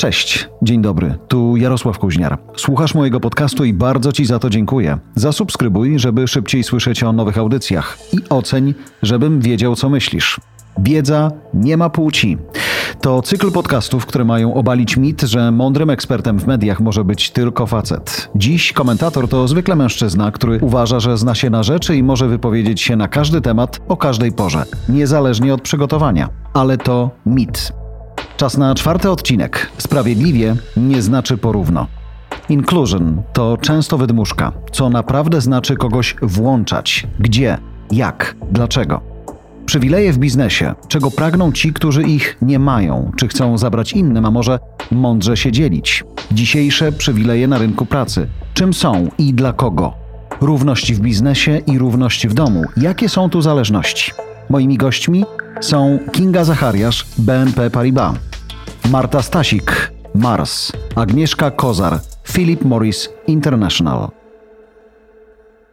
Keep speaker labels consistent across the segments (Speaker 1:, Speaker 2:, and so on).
Speaker 1: Cześć, dzień dobry, tu Jarosław Kuźniar. Słuchasz mojego podcastu i bardzo Ci za to dziękuję. Zasubskrybuj, żeby szybciej słyszeć o nowych audycjach i oceń, żebym wiedział, co myślisz. Wiedza nie ma płci. To cykl podcastów, które mają obalić mit, że mądrym ekspertem w mediach może być tylko facet. Dziś komentator to zwykle mężczyzna, który uważa, że zna się na rzeczy i może wypowiedzieć się na każdy temat o każdej porze, niezależnie od przygotowania. Ale to mit. Czas na czwarty odcinek. Sprawiedliwie nie znaczy porówno. Inclusion to często wydmuszka, co naprawdę znaczy kogoś włączać. Gdzie, jak, dlaczego. Przywileje w biznesie, czego pragną ci, którzy ich nie mają, czy chcą zabrać innym, a może mądrze się dzielić. Dzisiejsze przywileje na rynku pracy. Czym są i dla kogo? Równość w biznesie i równość w domu. Jakie są tu zależności? Moimi gośćmi są Kinga Zachariasz, BNP Paribas, Marta Stasik, Mars, Agnieszka Kozar, Philip Morris International.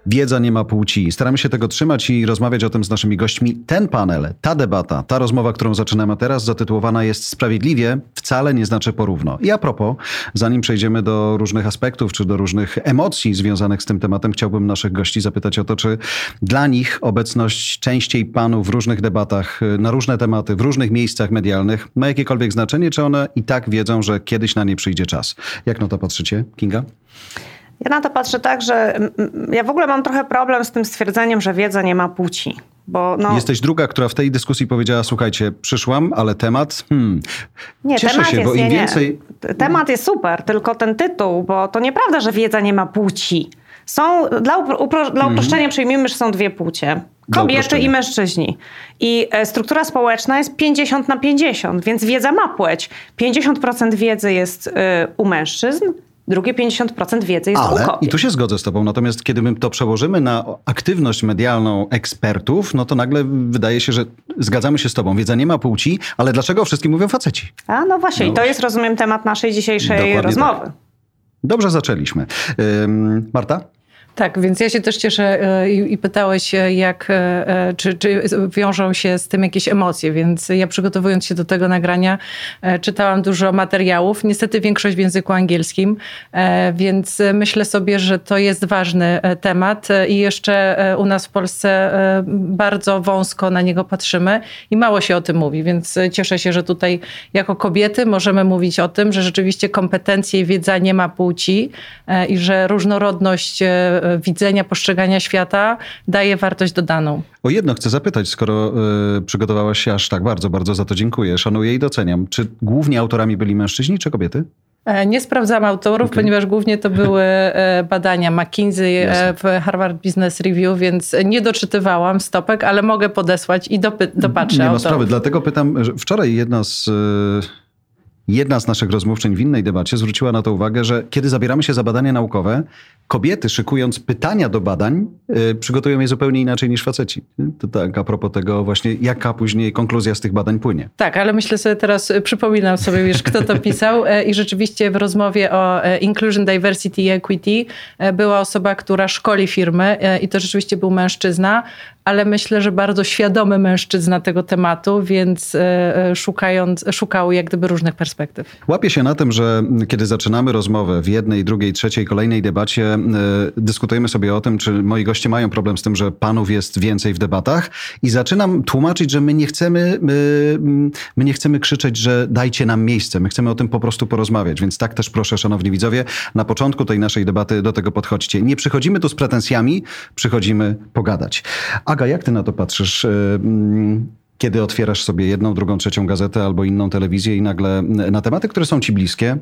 Speaker 1: Wiedza nie ma płci. Staramy się tego trzymać i rozmawiać o tym z naszymi gośćmi. Ten panel, ta debata, ta rozmowa, którą zaczynamy teraz, zatytułowana jest Sprawiedliwie, wcale nie znaczy porówno. I a propos, zanim przejdziemy do różnych aspektów czy do różnych emocji związanych z tym tematem, chciałbym naszych gości zapytać o to, czy dla nich obecność częściej panów w różnych debatach na różne tematy, w różnych miejscach medialnych ma jakiekolwiek znaczenie, czy one i tak wiedzą, że kiedyś na nie przyjdzie czas. Jak na to patrzycie, Kinga?
Speaker 2: Ja na to patrzę tak, że ja w ogóle mam trochę problem z tym stwierdzeniem, że wiedza nie ma płci. Bo
Speaker 1: no, Jesteś druga, która w tej dyskusji powiedziała: Słuchajcie, przyszłam, ale temat. Hmm, nie, cieszę temat się, jest, bo im nie, więcej.
Speaker 2: Nie. Temat jest super, tylko ten tytuł, bo to nieprawda, że wiedza nie ma płci. Są, dla, upro, dla mhm. uproszczenia mm. przyjmijmy, że są dwie płcie. Kobiety i mężczyźni. I e, struktura społeczna jest 50 na 50, więc wiedza ma płeć. 50% wiedzy jest e, u mężczyzn, drugie 50% wiedzy jest
Speaker 1: Ale,
Speaker 2: u kobiet.
Speaker 1: I tu się zgodzę z tobą, natomiast kiedy my to przełożymy na aktywność medialną ekspertów, no to nagle wydaje się, że zgadzamy się z tobą. Wiedza nie ma płci, ale dlaczego o wszystkim mówią faceci?
Speaker 2: A no właśnie, no i to jest, rozumiem, temat naszej dzisiejszej Dokładnie rozmowy. Tak.
Speaker 1: Dobrze zaczęliśmy. Marta?
Speaker 3: Tak, więc ja się też cieszę e, i, pytałeś, e, jak, e, czy, czy wiążą się z tym jakieś emocje, więc ja przygotowując się do tego nagrania czytałam dużo materiałów, niestety większość w języku angielskim, więc myślę sobie, że to jest ważny temat i jeszcze u nas w Polsce bardzo wąsko na niego patrzymy i mało się o tym mówi, więc cieszę się, że tutaj jako kobiety możemy mówić o tym, że rzeczywiście kompetencje i wiedza nie ma płci i że różnorodność widzenia, postrzegania świata daje wartość dodaną.
Speaker 1: O jedno chcę zapytać, skoro y, przygotowałaś się aż tak bardzo, bardzo za to dziękuję, szanuję i doceniam. Czy głównie autorami byli mężczyźni czy kobiety?
Speaker 3: E, nie sprawdzam autorów, okay. ponieważ głównie to były e, badania McKinsey Jasne. w Harvard Business Review, więc nie doczytywałam stopek, ale mogę podesłać i dopy- dopatrzę
Speaker 1: Nie
Speaker 3: ma
Speaker 1: sprawy, dlatego pytam, że wczoraj jedna z jedna z naszych rozmówczyń w innej debacie zwróciła na to uwagę, że kiedy zabieramy się za badania naukowe, kobiety szykując pytania do badań, przygotują je zupełnie inaczej niż faceci. To tak a propos tego właśnie, jaka później konkluzja z tych badań płynie.
Speaker 3: Tak, ale myślę sobie teraz, y, przypominam sobie już, kto to pisał e, i rzeczywiście w rozmowie o e, Inclusion, Diversity i Equity e, była osoba, która szkoli firmy i to rzeczywiście był mężczyzna, ale myślę, że bardzo świadomy mężczyzna tego tematu, więc szukając, szukał jak gdyby różnych perspektyw.
Speaker 1: Łapię się na tym, że kiedy zaczynamy rozmowę w jednej, drugiej, trzeciej, kolejnej debacie, dyskutujemy sobie o tym, czy moi goście mają problem z tym, że panów jest więcej w debatach i zaczynam tłumaczyć, że my nie chcemy, my, my nie chcemy krzyczeć, że dajcie nam miejsce. My chcemy o tym po prostu porozmawiać. Więc tak też proszę, szanowni widzowie, na początku tej naszej debaty do tego podchodźcie. Nie przychodzimy tu z pretensjami, przychodzimy pogadać. Aga, jak ty na to patrzysz? E, kiedy otwierasz sobie jedną, drugą, trzecią gazetę albo inną telewizję i nagle na tematy, które są ci bliskie,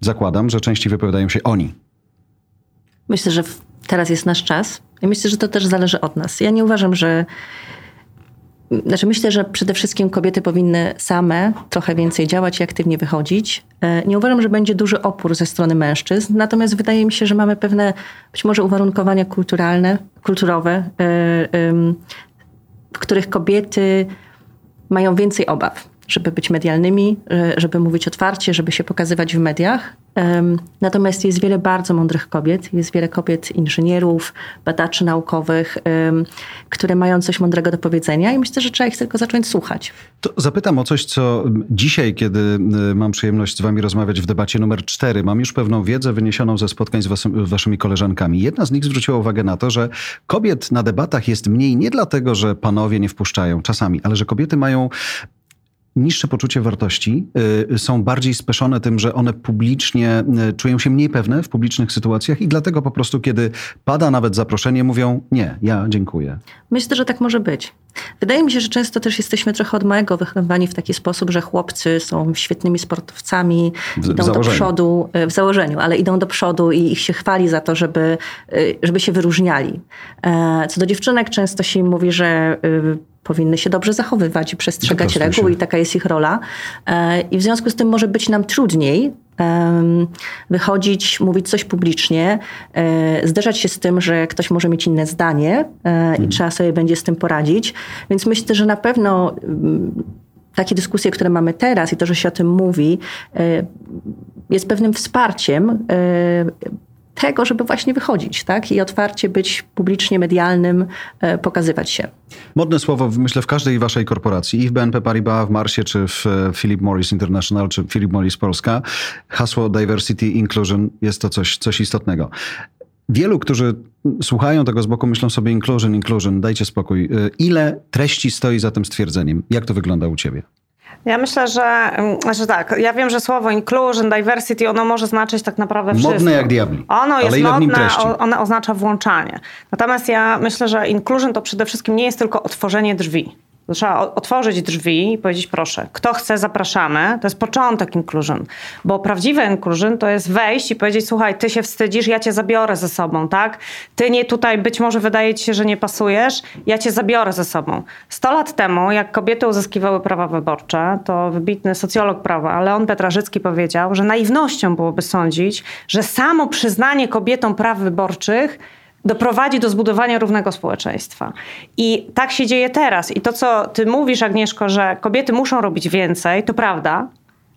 Speaker 1: zakładam, że częściej wypowiadają się oni.
Speaker 4: Myślę, że teraz jest nasz czas myślę, że to też zależy od nas. Ja nie uważam, że. Znaczy, myślę, że przede wszystkim kobiety powinny same trochę więcej działać i aktywnie wychodzić. E, nie uważam, że będzie duży opór ze strony mężczyzn, natomiast wydaje mi się, że mamy pewne być może uwarunkowania kulturalne, kulturowe, e, w których kobiety mają więcej obaw. Żeby być medialnymi, żeby mówić otwarcie, żeby się pokazywać w mediach. Natomiast jest wiele bardzo mądrych kobiet, jest wiele kobiet inżynierów, badaczy naukowych, które mają coś mądrego do powiedzenia i myślę, że trzeba ich tylko zacząć słuchać.
Speaker 1: To zapytam o coś, co dzisiaj, kiedy y, mam przyjemność z wami rozmawiać w debacie numer cztery, mam już pewną wiedzę wyniesioną ze spotkań z waszymi koleżankami. Jedna z nich zwróciła uwagę na to, że kobiet na debatach jest mniej nie dlatego, że panowie nie wpuszczają czasami, ale że kobiety mają niższe poczucie wartości, y, są bardziej speszone tym, że one publicznie y, czują się mniej pewne w publicznych sytuacjach i dlatego po prostu, kiedy pada nawet zaproszenie, mówią nie, ja dziękuję.
Speaker 4: Myślę, że tak może być. Wydaje mi się, że często też jesteśmy trochę od małego wychowywani w taki sposób, że chłopcy są świetnymi sportowcami, w, idą w do przodu, y, w założeniu, ale idą do przodu i ich się chwali za to, żeby, żeby się wyróżniali. E, co do dziewczynek często się im mówi, że powinny się dobrze zachowywać i przestrzegać reguł i taka jest ich rola. E, I w związku z tym może być nam trudniej wychodzić, mówić coś publicznie, e, zderzać się z tym, że ktoś może mieć inne zdanie e, i mhm. trzeba sobie będzie z tym poradzić. Więc myślę, że na pewno mm, takie dyskusje, które mamy teraz i to, że się o tym mówi, jest pewnym wsparciem tego, żeby właśnie wychodzić tak? i otwarcie być publicznie medialnym, e, pokazywać się.
Speaker 1: Modne słowo, myślę, w każdej waszej korporacji, i w BNP Paribas, w Marsie, czy w e, Philip Morris International, czy Philip Morris Polska, hasło diversity, inclusion jest to coś, coś istotnego. Wielu, którzy słuchają tego z boku, myślą sobie inclusion, inclusion, dajcie spokój. E, ile treści stoi za tym stwierdzeniem? Jak to wygląda u ciebie?
Speaker 2: Ja myślę, że, że tak. Ja wiem, że słowo inclusion, diversity, ono może znaczyć tak naprawdę wszystko.
Speaker 1: Modne jak diabli.
Speaker 2: Ono jest Ale modne, ono oznacza włączanie. Natomiast ja myślę, że inclusion to przede wszystkim nie jest tylko otworzenie drzwi. Trzeba otworzyć drzwi i powiedzieć proszę, kto chce, zapraszamy. To jest początek inclusion. Bo prawdziwe inclusion to jest wejść i powiedzieć słuchaj, ty się wstydzisz, ja cię zabiorę ze sobą, tak? Ty nie tutaj, być może wydaje ci się, że nie pasujesz, ja cię zabiorę ze sobą. Sto lat temu, jak kobiety uzyskiwały prawa wyborcze, to wybitny socjolog prawa, Leon Petrażycki powiedział, że naiwnością byłoby sądzić, że samo przyznanie kobietom praw wyborczych doprowadzi do zbudowania równego społeczeństwa. I tak się dzieje teraz. I to, co ty mówisz, Agnieszko, że kobiety muszą robić więcej, to prawda.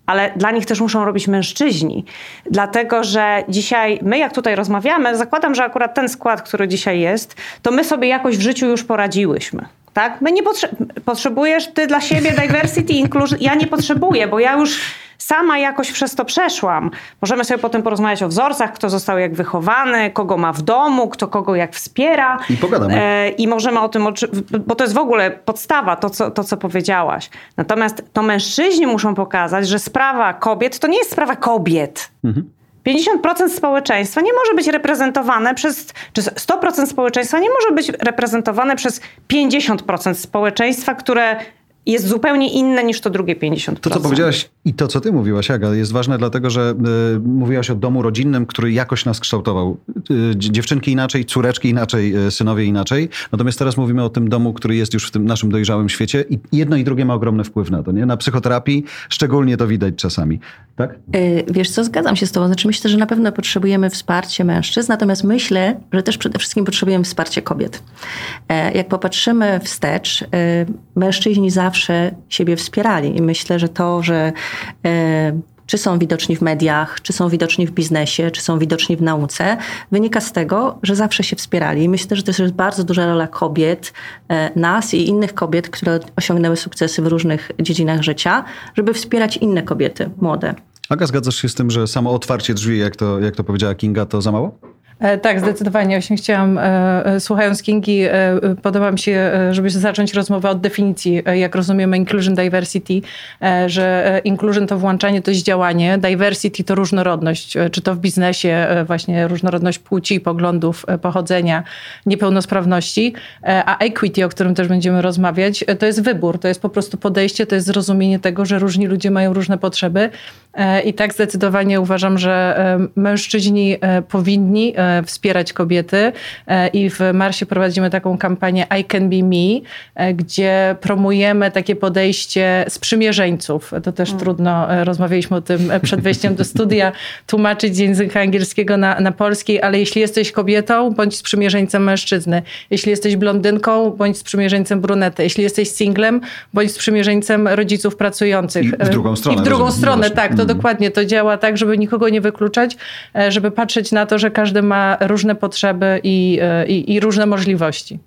Speaker 2: Ale dla nich też muszą robić mężczyźni. Dlatego, że dzisiaj my, jak tutaj rozmawiamy, zakładam, że akurat ten skład, który dzisiaj jest, to my sobie jakoś w życiu już poradziłyśmy. Tak? My nie potrze potrzebujesz ty dla siebie diversity, inclusion. Ja nie potrzebuję, bo ja już sama jakoś przez to przeszłam. Możemy sobie potem porozmawiać o wzorcach, kto został jak wychowany, kogo ma w domu, kto kogo jak wspiera.
Speaker 1: I pogadamy. E,
Speaker 2: I możemy o tym, bo to jest w ogóle podstawa, to co, to co powiedziałaś. Natomiast to mężczyźni muszą pokazać, że sprawa kobiet to nie jest sprawa kobiet. Mhm. 50% społeczeństwa nie może być reprezentowane przez, czy 100% społeczeństwa nie może być reprezentowane przez 50% społeczeństwa, które jest zupełnie inne niż to drugie 50%.
Speaker 1: To, co powiedziałaś i to, co ty mówiłaś, Aga, jest ważne dlatego, że y, mówiłaś o domu rodzinnym, który jakoś nas kształtował. Y, dziewczynki inaczej, córeczki inaczej, y, synowie inaczej. Natomiast teraz mówimy o tym domu, który jest już w tym naszym dojrzałym świecie i jedno i drugie ma ogromny wpływ na to. Nie? Na psychoterapii szczególnie to widać czasami. Tak?
Speaker 4: Wiesz co, zgadzam się z tobą. Znaczy myślę, że na pewno potrzebujemy wsparcia mężczyzn, natomiast myślę, że też przede wszystkim potrzebujemy wsparcia kobiet. E, jak popatrzymy wstecz, mężczyźni zawsze siebie wspierali i myślę, że to, że E, czy są widoczni w mediach, czy są widoczni w biznesie, czy są widoczni w nauce, wynika z tego, że zawsze się wspierali. Myślę, że to jest bardzo duża rola kobiet, e, nas i innych kobiet, które osiągnęły sukcesy w różnych dziedzinach życia, żeby wspierać inne kobiety młode.
Speaker 1: Aga, zgadzasz się z tym, że samo otwarcie drzwi, jak to, jak to powiedziała Kinga, to za mało?
Speaker 3: E, tak, zdecydowanie. Właśnie chciałam, e, e, słuchając Kingi, podoba mi się, żeby zacząć rozmowę od definicji, jak rozumiemy inclusion, diversity, że inclusion to włączanie, to jest działanie, diversity to różnorodność, czy to w biznesie, właśnie różnorodność płci, poglądów, pochodzenia, niepełnosprawności, a equity, o którym też będziemy rozmawiać, to jest wybór, to jest po prostu podejście, to jest zrozumienie tego, że różni ludzie mają różne potrzeby, I tak zdecydowanie uważam, że mężczyźni powinni wspierać kobiety i w Marsie prowadzimy taką kampanię I Can Be Me, gdzie promujemy takie podejście sprzymierzeńców. To też mm. trudno, rozmawialiśmy o tym przed wejściem do studia, tłumaczyć z języka angielskiego na, na polski, ale jeśli jesteś kobietą, bądź sprzymierzeńcem mężczyzny. Jeśli jesteś blondynką, bądź sprzymierzeńcem brunety. Jeśli jesteś singlem, bądź sprzymierzeńcem rodziców pracujących.
Speaker 1: I w drugą stronę.
Speaker 3: I w drugą stronę, tak. To Mhm. dokładnie to działa tak, żeby nikogo nie wykluczać, e, żeby patrzeć na to, że każdy ma różne potrzeby i, e, i, i różne możliwości.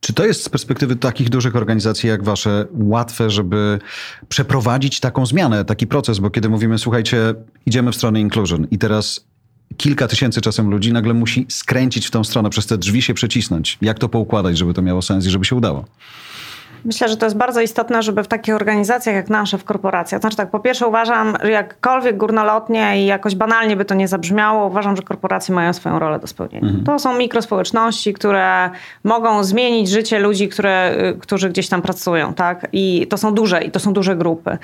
Speaker 1: Czy to jest z perspektywy takich dużych organizacji jak wasze łatwe, żeby przeprowadzić taką zmianę, taki proces? Bo kiedy mówimy, słuchajcie, idziemy w stronę inclusion i teraz kilka tysięcy czasem ludzi nagle musi skręcić w tą stronę, przez te drzwi się przecisnąć. Jak to poukładać, żeby to miało sens i żeby się udało?
Speaker 2: Myślę, że to jest bardzo istotne, żeby w takich organizacjach jak nasze, w korporacjach. Znaczy tak, po pierwsze uważam, że jakkolwiek górnolotnie i jakoś banalnie by to nie zabrzmiało, uważam, że korporacje mają swoją rolę do spełnienia. Mhm. To są mikrospołeczności, które mogą zmienić życie ludzi, które, y, którzy gdzieś tam pracują, tak? I to są duże, i to są duże grupy.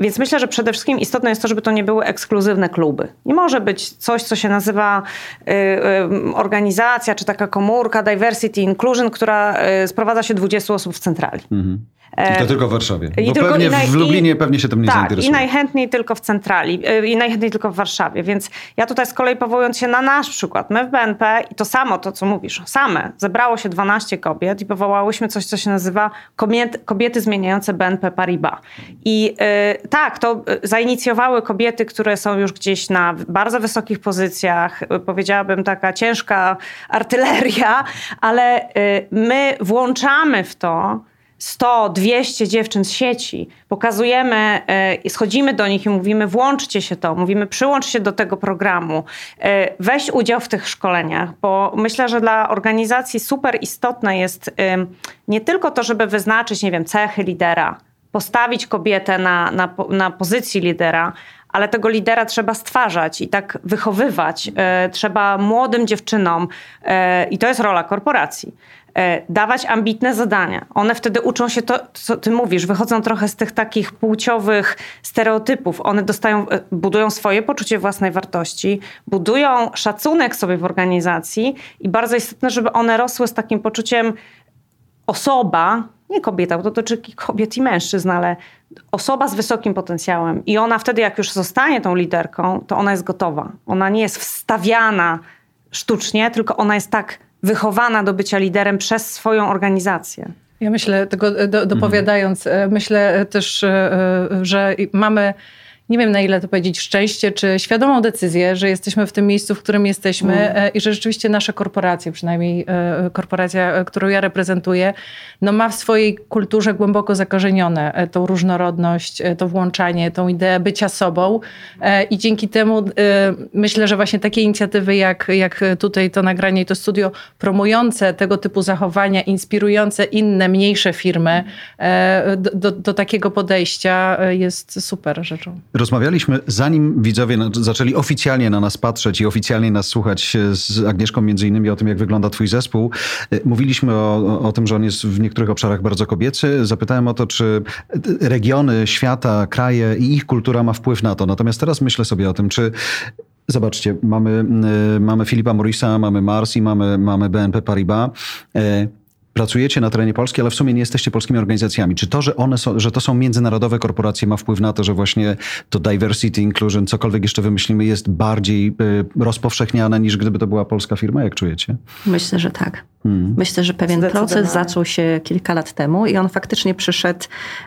Speaker 2: Więc myślę, że przede wszystkim istotne jest to, żeby to nie były ekskluzywne kluby. Nie może być coś, co się nazywa y, y, organizacja czy taka komórka diversity inclusion, która y, sprowadza się 20 osób w centrali. Mhm.
Speaker 1: I to tylko w Warszawie. I Bo tylko, pewnie naj, w Lublinie i, pewnie się tym nie
Speaker 2: tak,
Speaker 1: zainteresuje.
Speaker 2: i najchętniej tylko w centrali. Y, I najchętniej tylko w Warszawie. Więc ja tutaj z kolei powołując się na nasz przykład. My w BNP i to samo, to co mówisz, same. Zebrało się 12 kobiet i powołałyśmy coś, co się nazywa kobiety, kobiety zmieniające BNP Paribas. I yy, tak, to y, zainicjowały kobiety, które są już gdzieś na bardzo wysokich pozycjach. Y, powiedziałabym taka ciężka artyleria, ale yy, my włączamy w to 100, 200 dziewczyn z sieci, pokazujemy, y, schodzimy do nich i mówimy włączcie się to, mówimy przyłącz się do tego programu, y, weź udział w tych szkoleniach, bo myślę, że dla organizacji super istotne jest nie tylko to, żeby wyznaczyć, nie wiem, cechy lidera, postawić kobietę na, na, na pozycji lidera, ale tego lidera trzeba stwarzać i tak wychowywać. Trzeba młodym dziewczynom, i to jest rola korporacji, E, dawać ambitne zadania. One wtedy uczą się to, co ty mówisz, wychodzą trochę z tych takich płciowych stereotypów. One dostają, e, budują swoje poczucie własnej wartości, budują szacunek sobie w organizacji i bardzo istotne, żeby one rosły z takim poczuciem osoba, nie kobieta, bo to dotyczy kobiet i mężczyzn, ale osoba z wysokim potencjałem. I ona wtedy, jak już zostanie tą liderką, to ona jest gotowa. Ona nie jest wstawiana sztucznie, tylko ona jest tak wychowana do bycia liderem przez swoją organizację.
Speaker 3: Ja myślę, tego do, dopowiadając, mhm. myślę też, e, że mamy nie wiem na ile to powiedzieć, szczęście czy świadomą decyzję, że jesteśmy w tym miejscu, w którym jesteśmy mm. i że rzeczywiście nasze korporacje, przynajmniej e, korporacja, e, którą ja reprezentuję, no ma w swojej kulturze głęboko zakorzenione tą różnorodność, to włączanie, tą ideę bycia sobą i dzięki temu myślę, że właśnie takie inicjatywy jak, jak tutaj to nagranie i to studio promujące tego typu zachowania, inspirujące inne, mniejsze firmy do, do, do takiego podejścia jest super rzeczą.
Speaker 1: Rozmawialiśmy, zanim widzowie zaczęli oficjalnie na nas patrzeć i oficjalnie nas słuchać z Agnieszką między innymi o tym, jak wygląda twój zespół. E, mówiliśmy o, o tym, że on jest w niektórych obszarach bardzo kobiecy. Zapytałem o to, czy regiony świata, kraje i ich kultura ma wpływ na to. Natomiast teraz myślę sobie o tym, czy Zobaczcie, mamy, e, mamy Filipa Morisa, mamy Mars i mamy, mamy BNP Paribas. Pracujecie na terenie Polski, ale w sumie nie jesteście polskimi organizacjami. Czy to, że one są, że to są międzynarodowe korporacje ma wpływ na to, że właśnie to diversity, inclusion, cokolwiek jeszcze wymyślimy, jest bardziej y, rozpowszechniane niż gdyby to była polska firma? Jak czujecie?
Speaker 4: Myślę, że tak. Hmm. Myślę, że pewien proces zaczął się kilka lat temu i on faktycznie przyszedł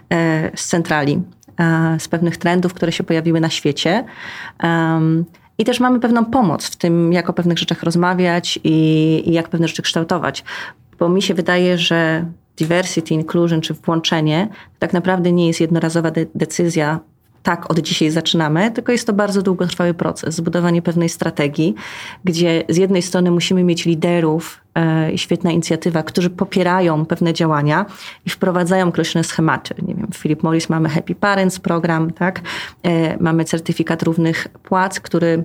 Speaker 4: e, z centrali, e, z pewnych trendów, które się pojawiły na świecie. I też mamy pewną pomoc w tym, jak o pewnych rzeczach rozmawiać i, i jak pewne rzeczy kształtować bo mi się wydaje, że diversity, inclusion czy włączenie tak naprawdę nie jest jednorazowa de decyzja tak, od dzisiaj zaczynamy, tylko jest to bardzo długotrwały proces, zbudowanie pewnej strategii, gdzie z jednej strony musimy mieć liderów i e, świetna inicjatywa, którzy popierają pewne działania i wprowadzają określone schematy. Nie wiem, w Philip Morris mamy Happy Parents program, tak? E, mamy certyfikat równych płac, który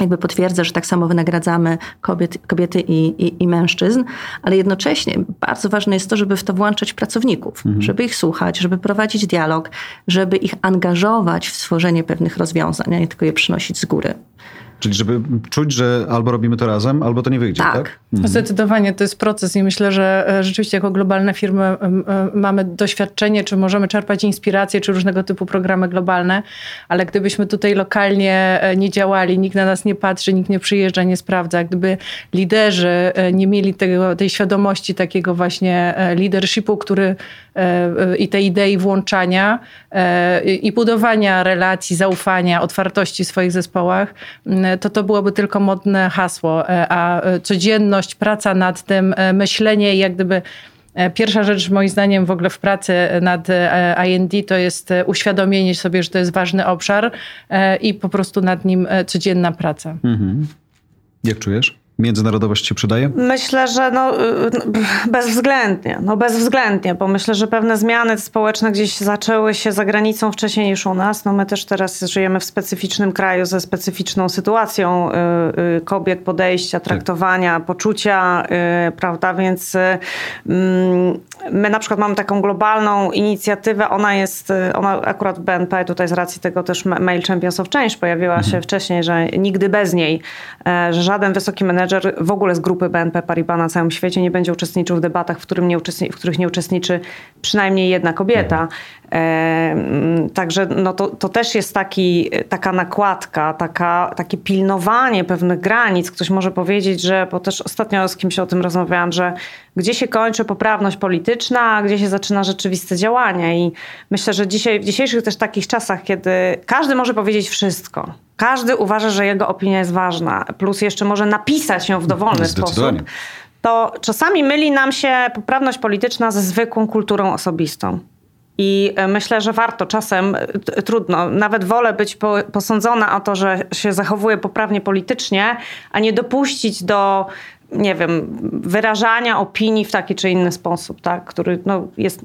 Speaker 4: jakby potwierdza, że tak samo wynagradzamy kobiet, kobiety i, i, i, mężczyzn, ale jednocześnie bardzo ważne jest to, żeby w to włączać pracowników, mhm. żeby ich słuchać, żeby prowadzić dialog, żeby ich angażować w stworzenie pewnych rozwiązań, a nie tylko je przynosić z góry.
Speaker 1: Czyli żeby czuć, że albo robimy to razem, albo to nie wyjdzie, tak? tak?
Speaker 3: Mhm. Zdecydowanie to jest proces i myślę, że e, rzeczywiście jako globalne firmy e, mamy doświadczenie, czy możemy czerpać inspiracje, czy różnego typu programy globalne, ale gdybyśmy tutaj lokalnie e, nie działali, nikt na nas nie patrzy, nikt nie przyjeżdża, nie sprawdza, gdyby liderzy nie mieli tego, tej świadomości takiego właśnie leadershipu, który i tej idei włączania i budowania relacji, zaufania, otwartości w swoich zespołach, to to byłoby tylko modne hasło, a codzienność, praca nad tym, myślenie jak gdyby Pierwsza rzecz, moim zdaniem, w ogóle w pracy nad IND to jest uświadomienie sobie, że to jest ważny obszar i po prostu nad nim codzienna praca. Mhm.
Speaker 1: Jak czujesz? Międzynarodowość się przydaje?
Speaker 2: Myślę, że no, y, bezwzględnie, no bezwzględnie, bo myślę, że pewne zmiany społeczne gdzieś zaczęły się za granicą wcześniej niż u nas. No my też teraz żyjemy w specyficznym kraju ze specyficzną sytuacją y, y, kobiet, podejścia, tak. traktowania, tak. poczucia, prawda, więc mm, my na przykład mamy taką globalną inicjatywę, ona jest, ona akurat BNP, tutaj z racji tego też Mail Champions of Change pojawiła mhm. się wcześniej, że nigdy bez niej, e, że żaden wysoki menedżer menedżer w ogóle z grupy BNP Paribas na całym świecie nie będzie uczestniczył w debatach, w, nie w których nie uczestniczy przynajmniej jedna kobieta. Także no to, to też jest taki, taka nakładka, taka, takie pilnowanie pewnych granic. Ktoś może powiedzieć, że, bo też ostatnio z kimś o tym rozmawiałam, że gdzie się kończy poprawność polityczna, a gdzie się zaczyna rzeczywiste działanie. I myślę, że dzisiaj, w dzisiejszych też takich czasach, kiedy każdy może powiedzieć wszystko, każdy uważa, że jego opinia jest ważna, plus jeszcze może napisać ją w dowolny sposób, to czasami myli nam się poprawność polityczna ze zwykłą kulturą osobistą. I e, myślę, że warto. Czasem, e, trudno, nawet wolę być posądzona o to, że się zachowuje poprawnie politycznie, a nie dopuścić do nie wiem, wyrażania opinii w taki czy inny sposób, tak, który no, jest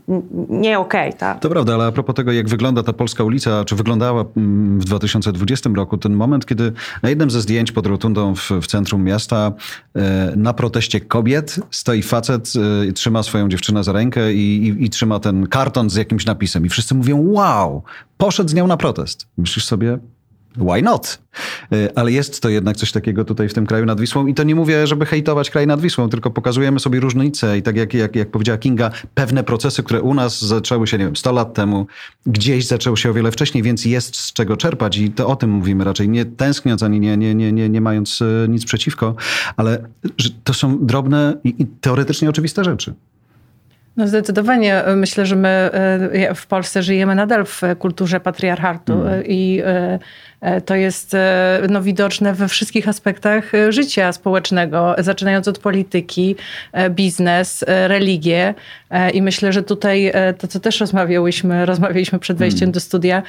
Speaker 2: nie okej. Okay, tak.
Speaker 1: To prawda, ale a propos tego, jak wygląda ta polska ulica, czy wyglądała mm, w 2020 roku, ten moment, kiedy na jednym ze zdjęć pod rotundą w, w centrum miasta e, na proteście kobiet stoi facet i trzyma swoją dziewczynę za rękę i, i, i trzyma ten karton z jakimś napisem i wszyscy mówią wow, poszedł z nią na protest. Myślisz sobie, why not? Y, ale jest to jednak coś takiego tutaj w tym kraju nad Wisłą i to nie mówię, żeby hejtować kraj nad Wisłą, tylko pokazujemy sobie różnice i tak jak, jak, jak powiedziała Kinga, pewne procesy, które u nas zaczęły się, nie wiem, 100 lat temu, gdzieś zaczęły się o wiele wcześniej, więc jest z czego czerpać i to o tym mówimy raczej, nie tęskniąc ani nie, nie, nie, nie, nie mając y, nic przeciwko, ale to są drobne i, i teoretycznie oczywiste rzeczy.
Speaker 3: No zdecydowanie myślę, że my e, w Polsce żyjemy nadal w kulturze patriarchatu mm. i e, to jest e, no, widoczne we wszystkich aspektach życia społecznego, zaczynając od polityki, biznes, religię. I myślę, że tutaj to, co też rozmawiałyśmy, rozmawialiśmy przed wejściem mm. do studia,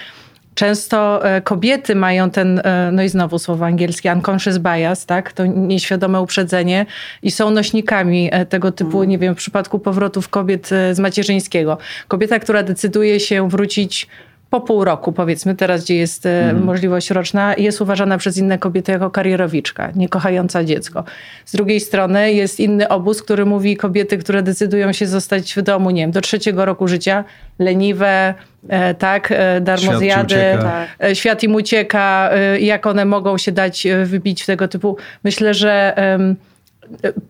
Speaker 3: Często e, kobiety mają ten, e, no i znowu słowo angielskie, unconscious bias, tak? To nieświadome uprzedzenie i są nośnikami e, tego typu, mhm. nie wiem, w przypadku powrotów kobiet z macierzyńskiego. Kobieta, która decyduje się wrócić po pół roku, powiedzmy, teraz gdzie jest mm. możliwość roczna, jest uważana przez inne kobiety jako karierowiczka, nie kochająca dziecko. Z drugiej strony jest inny obóz, który mówi kobiety, które decydują się zostać w domu, nie wiem, do trzeciego roku życia, leniwe, e, tak, e, darmozjady, świat, e, świat im ucieka, e, jak one mogą się dać e, wybić w tego typu. Myślę, że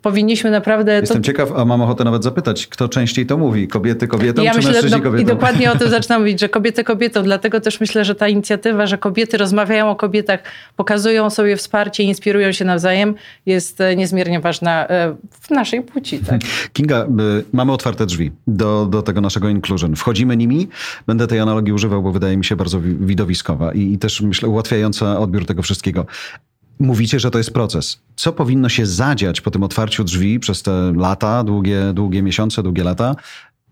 Speaker 3: powinniśmy naprawdę...
Speaker 1: Jestem to... ciekaw, a mam ochotę nawet zapytać, kto częściej to mówi? Kobiety kobietom ja czy myślę, mężczyźni kobietom?
Speaker 3: I dokładnie o tym zaczynam mówić, że kobiety kobietom. Dlatego też myślę, że ta inicjatywa, że kobiety rozmawiają o kobietach, pokazują sobie wsparcie, inspirują się nawzajem, jest e, niezmiernie ważna e, w naszej płci. Tak?
Speaker 1: Kinga, mamy otwarte drzwi do, do tego naszego inclusion. Wchodzimy nimi. Będę tej analogii używał, bo wydaje mi się bardzo widowiskowa i, i też myślę ułatwiająca odbiór tego wszystkiego. Mówicie, że to jest proces. Co powinno się zadziać po tym otwarciu drzwi przez te lata, długie, długie miesiące, długie lata,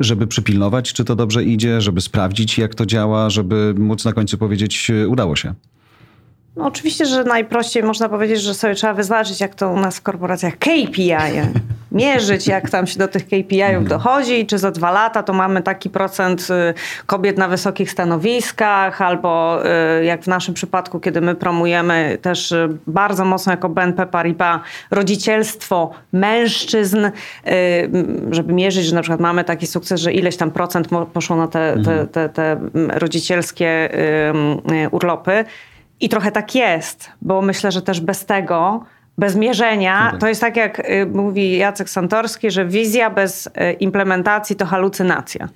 Speaker 1: żeby przypilnować, czy to dobrze idzie, żeby sprawdzić, jak to działa, żeby móc na końcu powiedzieć, udało się?
Speaker 2: No oczywiście, że najprościej można powiedzieć, że sobie trzeba wyznaczyć, jak to u nas w korporacjach KPI, mierzyć, jak tam się do tych KPI-ów mhm. dochodzi, czy za dwa lata to mamy taki procent y, kobiet na wysokich stanowiskach, albo y, jak w naszym przypadku, kiedy my promujemy też y, bardzo mocno jako BNP Paribas rodzicielstwo mężczyzn, żeby mierzyć, że na przykład mamy taki sukces, że ileś tam procent poszło na te, te, mhm. te, te rodzicielskie urlopy. I trochę tak jest, bo myślę, że też bez tego bez mierzenia, to jest tak jak y, mówi Jacek Santorski, że wizja bez y, implementacji to halucynacja.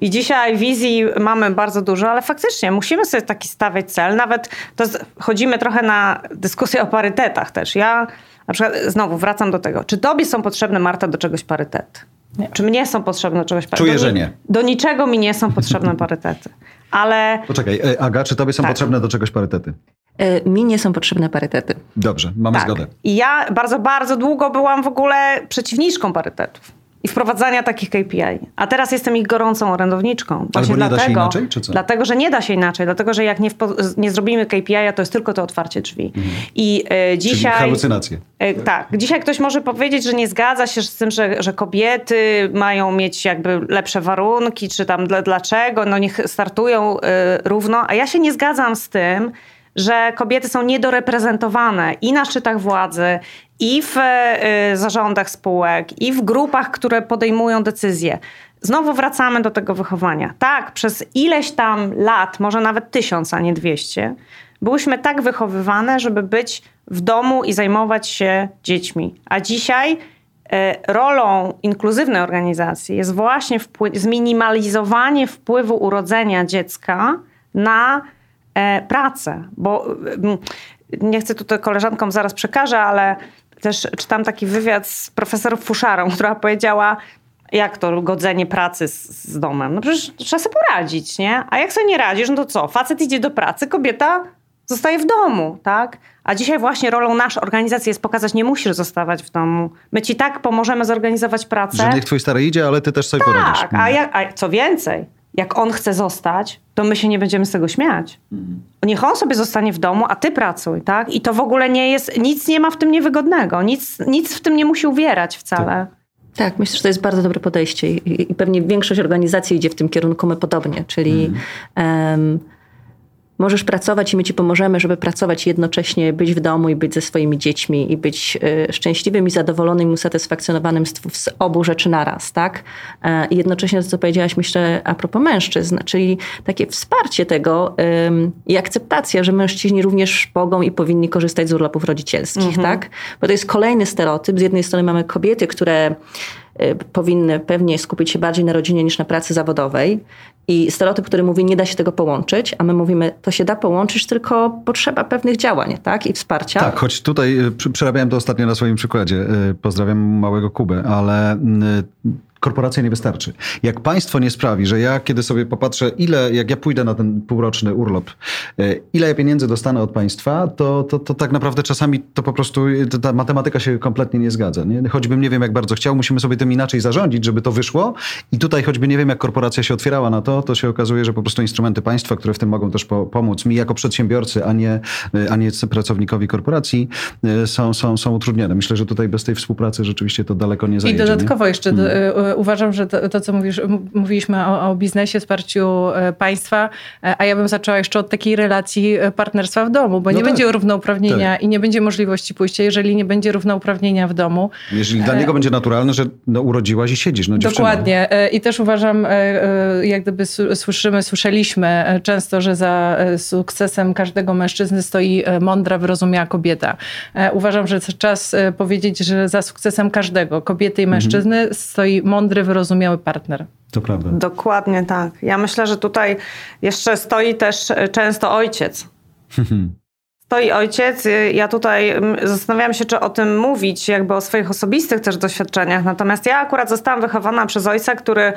Speaker 2: I dzisiaj wizji mamy bardzo dużo, ale faktycznie musimy sobie taki stawiać cel. Nawet to chodzimy trochę na dyskusję o parytetach też. Ja na przykład znowu wracam do tego. Czy tobie są potrzebne, Marta, do czegoś parytety? Nie. Czy mnie są potrzebne do czegoś
Speaker 1: parytety? Czuję, że nie.
Speaker 2: Do niczego mi nie są potrzebne parytety. Ale...
Speaker 1: Poczekaj, e, Aga, czy tobie są tak. potrzebne do czegoś parytety?
Speaker 4: E, mi nie są potrzebne parytety.
Speaker 1: Dobrze, mamy
Speaker 2: tak.
Speaker 1: zgodę.
Speaker 2: I ja bardzo, bardzo długo byłam w ogóle przeciwniczką parytetów i wprowadzania takich KPI. A teraz jestem ich gorącą orędowniczką.
Speaker 1: Właśnie Albo nie dlatego, da się inaczej, czy co?
Speaker 2: Dlatego, że nie da się inaczej. Dlatego, że jak nie, nie zrobimy KPI, to jest tylko to otwarcie drzwi. Mhm. I e, dzisiaj...
Speaker 1: Czyli halucynacje.
Speaker 2: E, tak. Dzisiaj ktoś może powiedzieć, że nie zgadza się z tym, że, że kobiety mają mieć jakby lepsze warunki, czy tam dlaczego, no niech startują e, równo. A ja się nie zgadzam z tym, że kobiety są niedoreprezentowane i na szczytach władzy, i w y, zarządach spółek, i w grupach, które podejmują decyzje. Znowu wracamy do tego wychowania. Tak, przez ileś tam lat, może nawet tysiąc, a nie dwieście, byłyśmy tak wychowywane, żeby być w domu i zajmować się dziećmi. A dzisiaj y, rolą inkluzywnej organizacji jest właśnie zminimalizowanie wpływu urodzenia dziecka na e, pracę. Bo mm, nie chcę tutaj koleżankom zaraz przekażę, ale też czytam taki wywiad z profesor Fuszarą, która powiedziała, jak to godzenie pracy z, z, domem? No przecież trzeba sobie poradzić, nie? A jak sobie nie radzisz, no to co? Facet idzie do pracy, kobieta zostaje w domu, tak? A dzisiaj właśnie rolą naszej organizacji jest pokazać, nie musisz zostawać w domu. My ci tak pomożemy zorganizować pracę.
Speaker 1: Że niech twój stary idzie, ale ty też sobie
Speaker 2: tak,
Speaker 1: poradzisz.
Speaker 2: Tak, a, jak, a co więcej, jak on chce zostać, to my się nie będziemy z tego śmiać. Mhm. Niech on sobie zostanie w domu, a ty pracuj, tak? I to w ogóle nie jest, nic nie ma w tym niewygodnego, nic, nic w tym nie musi uwierać wcale. Tak.
Speaker 4: Tak, myślę, że to jest bardzo dobre podejście i, i pewnie większość organizacji idzie w tym kierunku, my podobnie, czyli mm. um, możesz pracować i my ci pomożemy, żeby pracować jednocześnie, być w domu i być ze swoimi dziećmi i być y, szczęśliwym i zadowolonym i usatysfakcjonowanym z, z obu rzeczy naraz, tak? E, I jednocześnie to, co powiedziałaś, myślę, a propos mężczyzn, czyli takie wsparcie tego i akceptacja, że mężczyźni również mogą i powinni korzystać z urlopów rodzicielskich, mhm. tak? Bo to jest kolejny stereotyp. Z jednej strony mamy kobiety, które y, powinny pewnie skupić się bardziej na rodzinie niż na pracy zawodowej. I stereotyp, który mówi, nie da się tego połączyć, a my mówimy, to się da połączyć, tylko potrzeba pewnych działań, tak? I wsparcia.
Speaker 1: Tak, choć tutaj y, przerabiałem to ostatnio na swoim przykładzie. Y, pozdrawiam małego Kubę, ale korporacja nie wystarczy. Jak państwo nie sprawi, że ja kiedy sobie popatrzę, ile, jak ja pójdę na ten półroczny urlop, e, ile ja pieniędzy dostanę od państwa, to, to, to tak naprawdę czasami to po prostu to ta matematyka się kompletnie nie zgadza. Nie? Choćbym nie wiem, jak bardzo chciał, musimy sobie tym inaczej zarządzić, żeby to wyszło. I tutaj choćby nie wiem, jak korporacja się otwierała na to, to się okazuje, że po prostu instrumenty państwa, które w tym mogą też po, pomóc mi jako przedsiębiorcy, a nie, a nie pracownikowi korporacji, e, są, są, są utrudnione. Myślę, że tutaj bez tej współpracy rzeczywiście to daleko nie zajedzie.
Speaker 3: I dodatkowo nie? jeszcze hmm. Uważam, że to, to co mówisz, mówiliśmy o, o, biznesie, wsparciu e, państwa, e, a ja bym zaczęła jeszcze od takiej relacji e, partnerstwa w domu, bo no nie tak. będzie równouprawnienia tak. i nie będzie możliwości pójścia, jeżeli nie będzie równouprawnienia w domu.
Speaker 1: Jeżeli dla niego będzie naturalne, że no, urodziłaś i siedzisz, no
Speaker 3: Dokładnie. I też uważam, jak gdyby słyszymy, słyszeliśmy często, że za sukcesem każdego mężczyzny stoi mądra, wyrozumiała kobieta. Uważam, że czas powiedzieć, że za sukcesem każdego, kobiety i mhm. mężczyzny, mhm. stoi mądry, wyrozumiały partner.
Speaker 1: To prawda.
Speaker 2: Dokładnie tak. Ja myślę, że tutaj jeszcze stoi też często ojciec. stoi ojciec. Ja tutaj zastanawiałam się, czy o tym mówić, jakby o swoich osobistych też doświadczeniach. Natomiast ja akurat zostałam wychowana przez ojca, który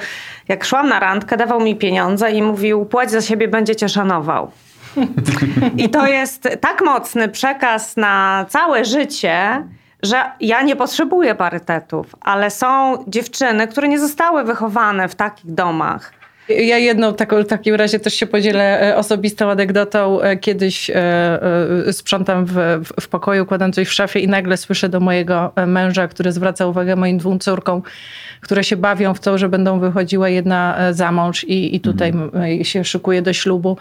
Speaker 2: jak szłam na randkę, dawał mi pieniądze i mówił, płać za siebie, będzie cię szanował. I to jest tak mocny przekaz na całe życie, że ja nie potrzebuję parytetów, ale są dziewczyny, które nie zostały wychowane w takich domach.
Speaker 3: Ja jedną taką, w takim razie też się podzielę e, osobistą anegdotą. E, kiedyś e, sprzątam w, w pokoju, kładam coś w szafie i nagle słyszę do mojego męża, który zwraca uwagę moim dwóm córkom, które się bawią w to, że będą wychodziły jedna za mąż i, i tutaj mhm. się szykuje do ślubu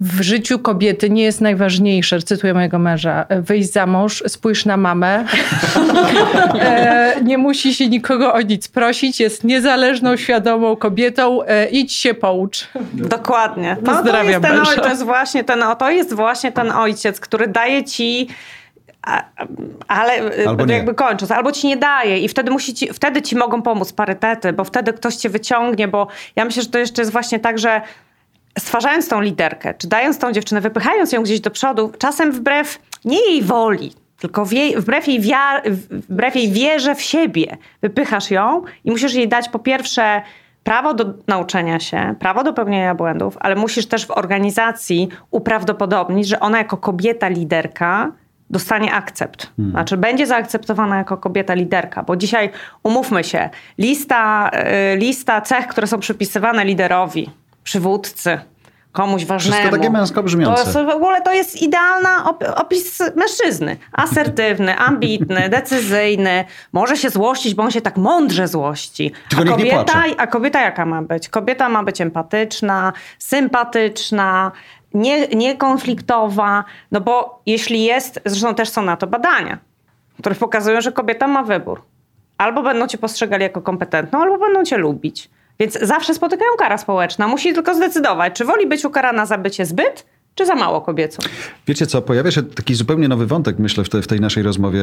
Speaker 3: w życiu kobiety nie jest najważniejsze, cytuję mojego męża, wyjść za mąż, spójrz na mamę. e, nie musi się nikogo o nic prosić, jest niezależną, świadomą kobietą. E, idź się poucz.
Speaker 2: Dokładnie. No, Pozdrawiam to, jest ten, to jest właśnie ten, to jest właśnie ten ojciec, który daje ci ale albo jakby kończąc, albo ci nie daje i wtedy, musi ci, wtedy ci mogą pomóc parytety, bo wtedy ktoś cię wyciągnie, bo ja myślę, że to jeszcze jest właśnie tak, że stwarzając tą liderkę, czy dając tą dziewczynę, wypychając ją gdzieś do przodu, czasem wbrew nie jej woli, tylko wie, wbrew, jej wiar, wbrew jej wierze w siebie, wypychasz ją i musisz jej dać po pierwsze prawo do nauczenia się, prawo do pełnienia błędów, ale musisz też w organizacji uprawdopodobnić, że ona jako kobieta liderka dostanie akcept. Hmm. Znaczy będzie zaakceptowana jako kobieta liderka, bo dzisiaj umówmy się, lista, y, lista cech, które są przypisywane liderowi, przywódcy, komuś ważnemu.
Speaker 1: Wszystko takie męsko brzmiące.
Speaker 2: To w ogóle to jest idealna opis mężczyzny. Asertywny, ambitny, decyzyjny. Może się złościć, bo on się tak mądrze złości.
Speaker 1: Tylko a kobieta,
Speaker 2: a kobieta jaka ma być? Kobieta ma być empatyczna, sympatyczna, nie, niekonfliktowa. No bo jeśli jest, zresztą też są na to badania, które pokazują, że kobieta ma wybór. Albo będą cię postrzegali jako kompetentną, albo będą cię lubić. Więc zawsze spotykają kara społeczna. Musi tylko zdecydować, czy woli być ukarana za bycie zbyt, czy za mało kobiecą.
Speaker 1: Wiecie co, pojawia się taki zupełnie nowy wątek, myślę, w, te, w tej naszej rozmowie.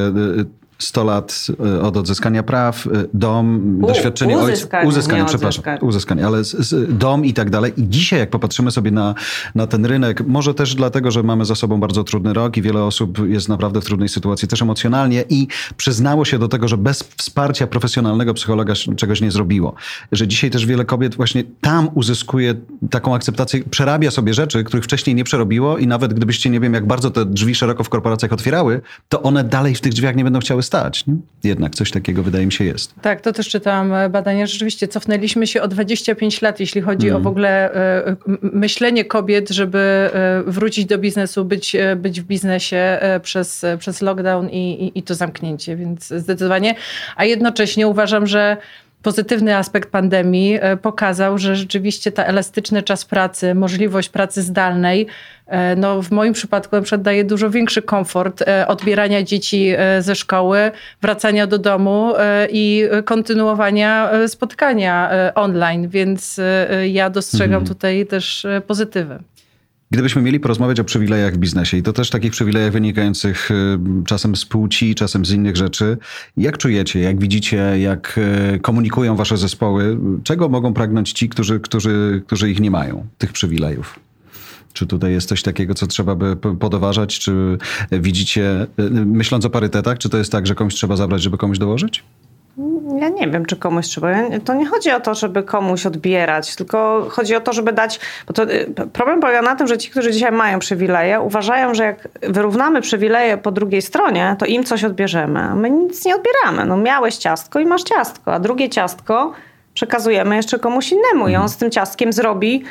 Speaker 1: 100 y, y, lat y, od odzyskania praw, dom, U, doświadczenie
Speaker 2: ojca.
Speaker 1: Uzyskanie, przepraszam. Uzyskanie, ale z, z, dom i tak dalej. I dzisiaj, jak popatrzymy sobie na, na ten rynek, może też dlatego, że mamy za sobą bardzo trudny rok i wiele osób jest naprawdę w trudnej sytuacji też emocjonalnie i przyznało się do tego, że bez wsparcia profesjonalnego psychologa czegoś nie zrobiło. Że dzisiaj też wiele kobiet właśnie tam uzyskuje taką akceptację, przerabia sobie rzeczy, których wcześniej nie przerobiło robiło i nawet gdybyście, nie wiem, jak bardzo te drzwi szeroko w korporacjach otwierały, to one dalej w tych drzwiach nie będą chciały stać. Nie? Jednak coś takiego wydaje mi się jest.
Speaker 3: Tak, to też czytałam e, badania. Rzeczywiście cofnęliśmy się o 25 lat, jeśli chodzi mm. o w ogóle e, myślenie kobiet, żeby e, wrócić do biznesu, być, być w biznesie przez, przez lockdown i, i, i to zamknięcie, więc zdecydowanie. A jednocześnie uważam, że pozytywny aspekt pandemii e, pokazał, że rzeczywiście ta elastyczny czas pracy, możliwość pracy zdalnej, e, no w moim przypadku na daje dużo większy komfort e, odbierania dzieci ze szkoły, wracania do domu i kontynuowania spotkania online, więc ja dostrzegam mhm. tutaj też pozytywy.
Speaker 1: Gdybyśmy mieli porozmawiać o przywilejach w biznesie i to też takich przywilejach wynikających y, czasem z płci, czasem z innych rzeczy, jak czujecie, jak widzicie, jak y, komunikują wasze zespoły, czego mogą pragnąć ci, którzy, którzy, którzy ich nie mają, tych przywilejów? Czy tutaj jest coś takiego, co trzeba by podoważać? Czy widzicie, y, myśląc o parytetach, czy to jest tak, że komuś trzeba zabrać, żeby komuś dołożyć?
Speaker 2: Ja nie wiem, czy komuś trzeba. To nie chodzi o to, żeby komuś odbierać, tylko chodzi o to, żeby dać. Bo to, y, problem polega na tym, że ci, którzy dzisiaj mają przywileje, uważają, że jak wyrównamy przywileje po drugiej stronie, to im coś odbierzemy. A my nic nie odbieramy. No, miałeś ciastko i masz ciastko, a drugie ciastko przekazujemy jeszcze komuś innemu i on z tym ciastkiem zrobi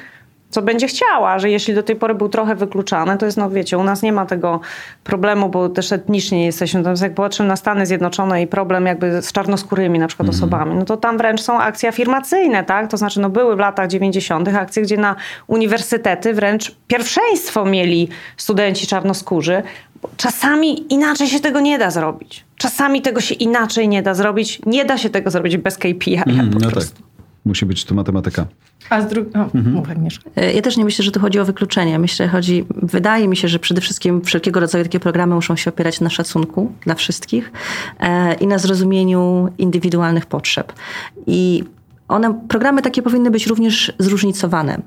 Speaker 2: co będzie chciała, że jeśli do tej pory był trochę wykluczany, to jest, no wiecie, u nas nie ma tego problemu, bo też etnicznie jesteśmy, natomiast jak patrzymy na Stany Zjednoczone i problem jakby z czarnoskórymi na przykład mm. osobami, no to tam wręcz są akcje afirmacyjne, tak? To znaczy, no były w latach 90. akcje, gdzie na uniwersytety wręcz pierwszeństwo mieli studenci czarnoskórzy. Czasami inaczej się tego nie da zrobić. Czasami tego się inaczej nie da zrobić. Nie da się tego zrobić bez KPI. Mm, po no prostu.
Speaker 1: tak. Musi być tu matematyka.
Speaker 3: A z drugiej... Mhm.
Speaker 4: E, ja też nie myślę, że tu chodzi o wykluczenie. Myślę, chodzi... Wydaje mi się, że przede wszystkim wszelkiego rodzaju takie programy muszą się opierać na szacunku dla wszystkich e, i na zrozumieniu indywidualnych potrzeb. I one, programy takie powinny być również zróżnicowane.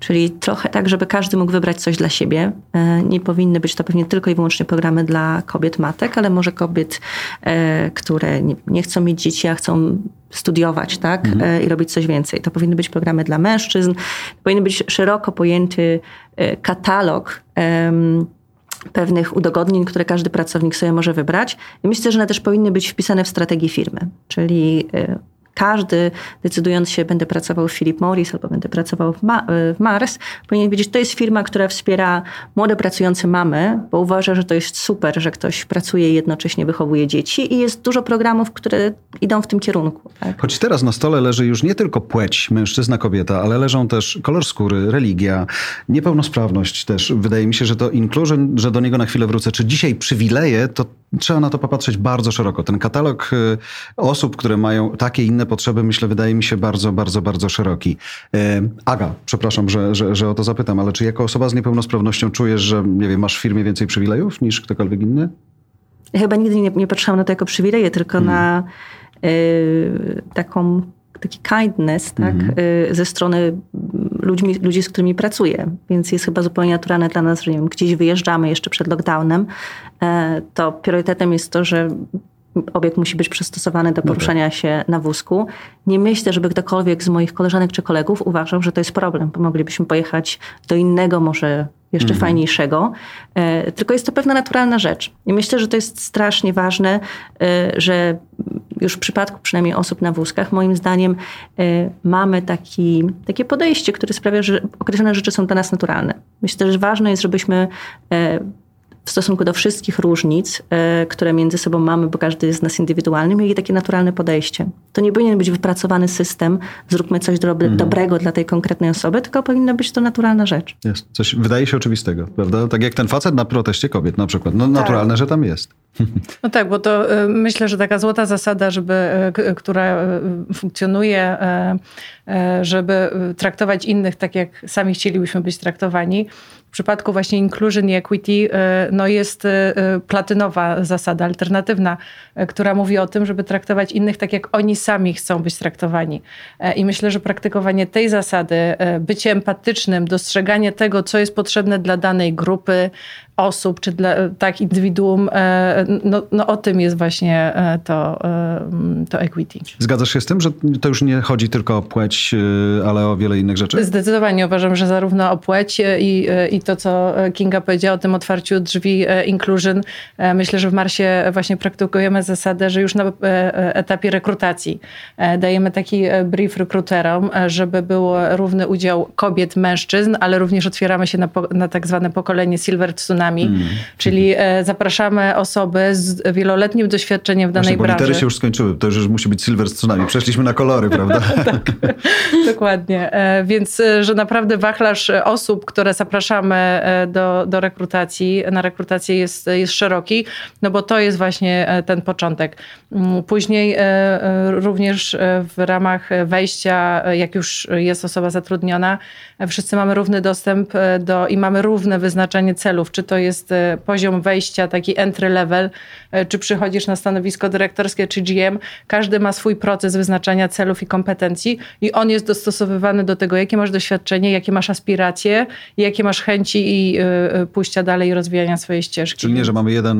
Speaker 4: Czyli trochę tak, żeby każdy mógł wybrać coś dla siebie. E, nie powinny być to pewnie tylko i wyłącznie programy dla kobiet matek, ale może kobiet, e, które nie chcą mieć dzieci, a chcą studiować, tak? Mhm. E, I robić coś więcej. To powinny być programy dla mężczyzn. Powinien być szeroko pojęty katalog pewnych udogodnień, które każdy pracownik sobie może wybrać. I myślę, że one też powinny być wpisane w strategię firmy. Czyli każdy decydując się, będę pracował w Philip Morris albo będę pracował w, Ma w Mars, powinien wiedzieć, to jest firma, która wspiera młode pracujące mamy, bo uważa, że to jest super, że ktoś pracuje i jednocześnie wychowuje dzieci i jest dużo programów, które idą w tym kierunku. Tak?
Speaker 1: Choć teraz na stole leży już nie tylko płeć, mężczyzna, kobieta, ale leżą też kolor skóry, religia, niepełnosprawność też. Wydaje mi się, że to inclusion, że do niego na chwilę wrócę. Czy dzisiaj przywileje, to trzeba na to popatrzeć bardzo szeroko. Ten katalog y, osób, które mają takie inne potrzeby, myślę, wydaje mi się bardzo, bardzo, bardzo szeroki. Y, Aga, przepraszam, że, że, że o to zapytam, ale czy jako osoba z niepełnosprawnością czujesz, że nie wiem, masz w firmie więcej przywilejów niż ktokolwiek inny?
Speaker 4: Ja chyba nigdy nie, nie patrzyłam na to jako przywileje, tylko na y, taką taki kindness tak, mhm. ze strony ludźmi, ludzi, z którymi pracuję. Więc jest chyba zupełnie naturalne dla nas, że nie wiem, gdzieś wyjeżdżamy jeszcze przed lockdownem, e, to priorytetem jest to, że obiekt musi być przystosowany do poruszania się na wózku. Nie myślę, żeby ktokolwiek z moich koleżanek czy kolegów uważał, że to jest problem, bo moglibyśmy pojechać do innego, może jeszcze mhm. fajniejszego. E, tylko jest to pewna naturalna rzecz. I myślę, że to jest strasznie ważne, e, że już w przypadku przynajmniej osób na wózkach, moim zdaniem e, mamy taki, takie podejście, które sprawia, że określone rzeczy są dla nas naturalne. Myślę, że ważne jest, żebyśmy w stosunku do wszystkich różnic, e, które między sobą mamy, bo każdy z nas indywidualny, mieli takie naturalne podejście. To nie powinien być wypracowany system, zróbmy coś dobre, mhm. dobrego dla tej konkretnej osoby, tylko powinna być to naturalna rzecz.
Speaker 1: Jest. Coś wydaje się oczywistego, prawda? Tak jak ten facet na proteście kobiet na przykład. No naturalne, tak. że tam jest.
Speaker 3: No tak, bo to y, myślę, że taka złota zasada, żeby, y, która y, funkcjonuje, żeby traktować innych tak, jak sami chcielibyśmy być traktowani, w przypadku właśnie inclusion i equity no jest platynowa zasada, alternatywna, która mówi o tym, żeby traktować innych tak, jak oni sami chcą być traktowani. E, I myślę, że praktykowanie tej zasady, bycie empatycznym, dostrzeganie tego, co jest potrzebne dla danej grupy, osób, czy dla tak indywiduum, e, no, no o tym jest właśnie e, to, e, to equity.
Speaker 1: Zgadzasz się z tym, że to już nie chodzi tylko o płeć, ale o wiele innych rzeczy?
Speaker 3: Zdecydowanie uważam, że zarówno o płeć i, i to, co Kinga powiedziała o tym otwarciu drzwi inclusion, myślę, że w Marsie właśnie praktykujemy zasadę, że już na etapie rekrutacji dajemy taki brief rekruterom, żeby był równy udział kobiet, mężczyzn, ale również otwieramy się na, na tak zwane pokolenie Silver Tsunami, Mm. Czyli e, zapraszamy osoby z wieloletnim doświadczeniem w danej Właśnie, bo branży.
Speaker 1: litery się już skończyły, to już musi być silver z tsunami. Przeszliśmy na kolory, prawda?
Speaker 3: tak, dokładnie. E, więc, e, że naprawdę wachlarz osób, które zapraszamy do, do rekrutacji, na rekrutację jest, jest szeroki, no bo to jest właśnie ten początek. Mm, później również w ramach wejścia, jak już jest osoba zatrudniona, wszyscy mamy równy dostęp do i mamy równe wyznaczenie celów, czy to jest e, poziom wejścia, taki entry level, e, czy przychodzisz na stanowisko dyrektorskie, czy GM, każdy ma swój proces wyznaczania celów i kompetencji i on jest dostosowywany do tego, jakie masz doświadczenie, jakie masz aspiracje, jakie masz chęci i e, pójścia dalej i rozwijania swojej ścieżki.
Speaker 1: Czyli nie, że mamy jeden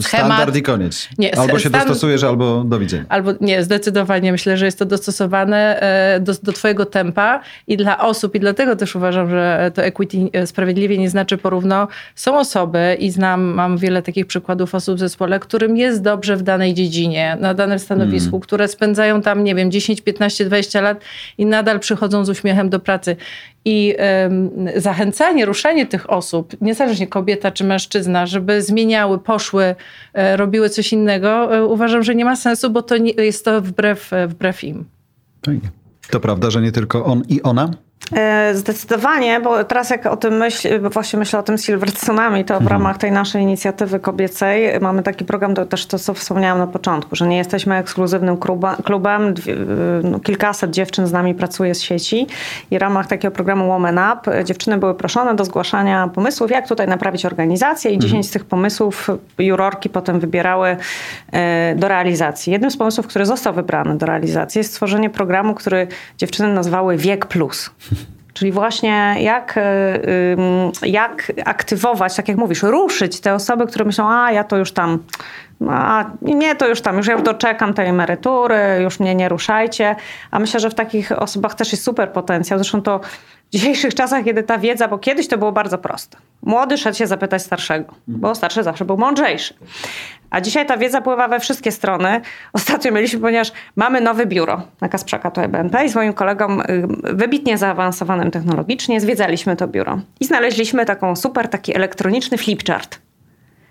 Speaker 1: Schemat. standard i koniec. Nie, albo się stan... dostosujesz, albo do widzenia.
Speaker 3: Albo nie, zdecydowanie myślę, że jest to dostosowane do, do twojego tempa i dla osób i dlatego też uważam, że to equity sprawiedliwie nie znaczy porówno są osoby i znam, mam wiele takich przykładów osób w zespole, którym jest dobrze w danej dziedzinie, na danym stanowisku, mm. które spędzają tam, nie wiem, 10, 15, 20 lat i nadal przychodzą z uśmiechem do pracy. I um, zachęcanie, ruszenie tych osób, niezależnie kobieta czy mężczyzna, żeby zmieniały, poszły, e, robiły coś innego, e, uważam, że nie ma sensu, bo to nie, jest to wbrew, wbrew im.
Speaker 1: To prawda, że nie tylko on i ona
Speaker 2: E, zdecydowanie, bo teraz jak o tym myśl, bo właśnie myślę o tym Silver Tsunami, to w mhm. ramach tej naszej inicjatywy kobiecej mamy taki program, to też to co wspomniałam na początku, że nie jesteśmy ekskluzywnym klubem, no, kilkaset dziewczyn z nami pracuje z sieci i w ramach takiego programu Woman Up dziewczyny były proszone do zgłaszania pomysłów, jak tutaj naprawić organizację i 10 mhm. z tych pomysłów jurorki potem wybierały e, do realizacji. Jednym z pomysłów, który został wybrany do realizacji jest stworzenie programu, który dziewczyny nazwały Wiek Plus. Czyli właśnie jak, y, jak aktywować, tak jak mówisz, ruszyć te osoby, które myślą, a ja to już tam, a nie, to już tam, już ja doczekam tej emerytury, już mnie nie ruszajcie. A myślę, że w takich osobach też jest super potencjał. Zresztą to w dzisiejszych czasach, kiedy ta wiedza, bo kiedyś to było bardzo proste. Młody szedł się zapytać starszego, bo starszy zawsze był mądrzejszy. A dzisiaj ta wiedza pływa we wszystkie strony. Ostatnio mieliśmy, ponieważ mamy nowe biuro na Kasprzaka to BNP i z moim kolegą y, wybitnie zaawansowanym technologicznie zwiedzaliśmy to biuro. I znaleźliśmy taką super, taki elektroniczny flipchart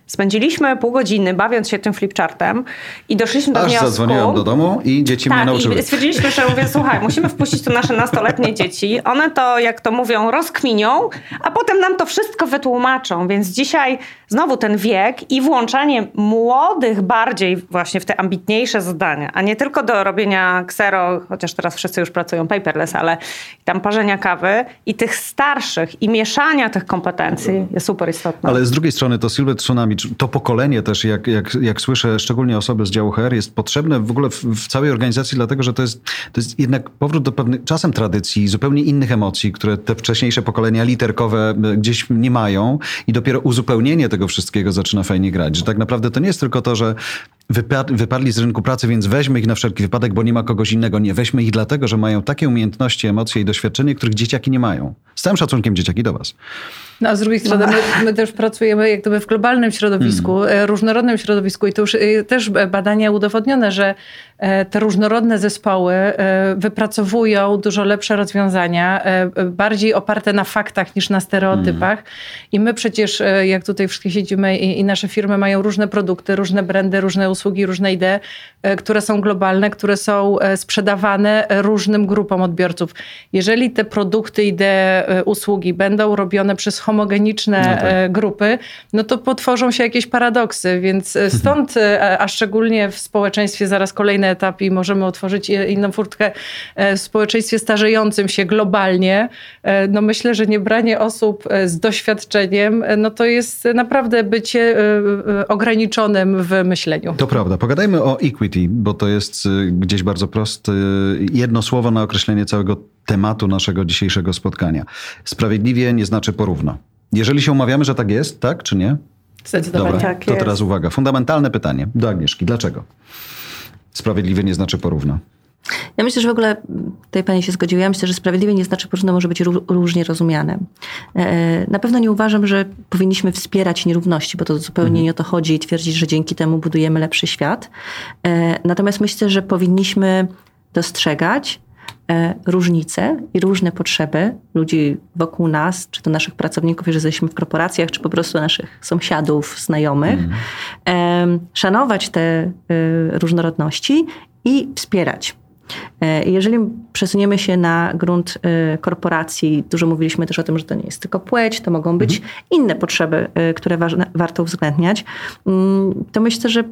Speaker 2: Spędziliśmy pół godziny bawiąc się tym flipchartem i doszliśmy do
Speaker 1: Aż
Speaker 2: wniosku...
Speaker 1: zadzwoniłam do domu i dzieci
Speaker 2: tak,
Speaker 1: mnie nauczyły.
Speaker 2: i stwierdziliśmy, że mówię, słuchaj, musimy wpuścić tu nasze nastoletnie dzieci. One to, jak to mówią, rozkminią, a potem nam to wszystko wytłumaczą. Więc dzisiaj znowu ten wiek i włączanie młodych bardziej właśnie w te ambitniejsze zadania, a nie tylko do robienia ksero, chociaż teraz wszyscy już pracują paperless, ale tam parzenia kawy i tych starszych i mieszania tych kompetencji jest super istotne.
Speaker 1: Ale z drugiej strony to Silver Tsunami, to pokolenie też, jak, jak, jak słyszę, szczególnie osoby z działu HR, jest potrzebne w ogóle w, w całej organizacji, dlatego że to jest, to jest jednak powrót do pewnych czasem tradycji, zupełnie innych emocji, które te wcześniejsze pokolenia literkowe e, gdzieś nie mają i dopiero uzupełnienie tego wszystkiego zaczyna fajnie grać. Że tak naprawdę to nie jest tylko to, że wypadli z rynku pracy, więc weźmy ich na wszelki wypadek, bo nie ma kogoś innego. Nie, weźmy ich dlatego, że mają takie umiejętności, emocje i doświadczenie, których dzieciaki nie mają. Z całym szacunkiem dzieciaki do was.
Speaker 3: No, a z drugiej strony my, my też pracujemy jak gdyby w globalnym środowisku, hmm. różnorodnym środowisku i to już e, też badania udowodnione, że te różnorodne zespoły wypracowują dużo lepsze rozwiązania, bardziej oparte na faktach niż na stereotypach. Hmm. I my przecież, jak tutaj wszystkie siedzimy i, i nasze firmy mają różne produkty, różne brandy, różne usługi, różne idee, które są globalne, które są sprzedawane różnym grupom odbiorców. Jeżeli te produkty, idee, usługi będą robione przez homogeniczne no tak. E, grupy, no to potworzą się jakieś paradoksy, więc e, stąd, e, a szczególnie w społeczeństwie zaraz kolejny etap i możemy otworzyć inną furtkę w społeczeństwie starzejącym się globalnie, no myślę, że nie branie osób z doświadczeniem, no to jest naprawdę bycie ograniczonym w myśleniu.
Speaker 1: To prawda. Pogadajmy o equity, bo to jest gdzieś bardzo prosty, jedno słowo na określenie całego tematu naszego dzisiejszego spotkania. Sprawiedliwie nie znaczy porówno. Jeżeli się umawiamy, że tak jest, tak czy nie?
Speaker 3: Zdecydowanie
Speaker 1: Dobra,
Speaker 3: tak
Speaker 1: to jest. teraz uwaga. Fundamentalne pytanie do Agnieszki. Dlaczego? Sprawiedliwie nie znaczy porówno.
Speaker 4: Ja myślę, że w ogóle tej pani się zgodziła. Ja myślę, że sprawiedliwie nie znaczy porówno może być różnie rozumiane. E, na pewno nie uważam, że powinniśmy wspierać nierówności, bo to zupełnie mhm. nie o to chodzi i twierdzić, że dzięki temu budujemy lepszy świat. E, natomiast myślę, że powinniśmy dostrzegać E, różnice i różne potrzeby ludzi wokół nas, czy to naszych pracowników, jeżeli jesteśmy w korporacjach, czy po prostu naszych sąsiadów, znajomych, mm. szanować te e, różnorodności i wspierać. Jeżeli przesuniemy się na grunt korporacji, dużo mówiliśmy też o tym, że to nie jest tylko płeć, to mogą być mm. inne potrzeby, które warto uwzględniać, mm, to myślę, że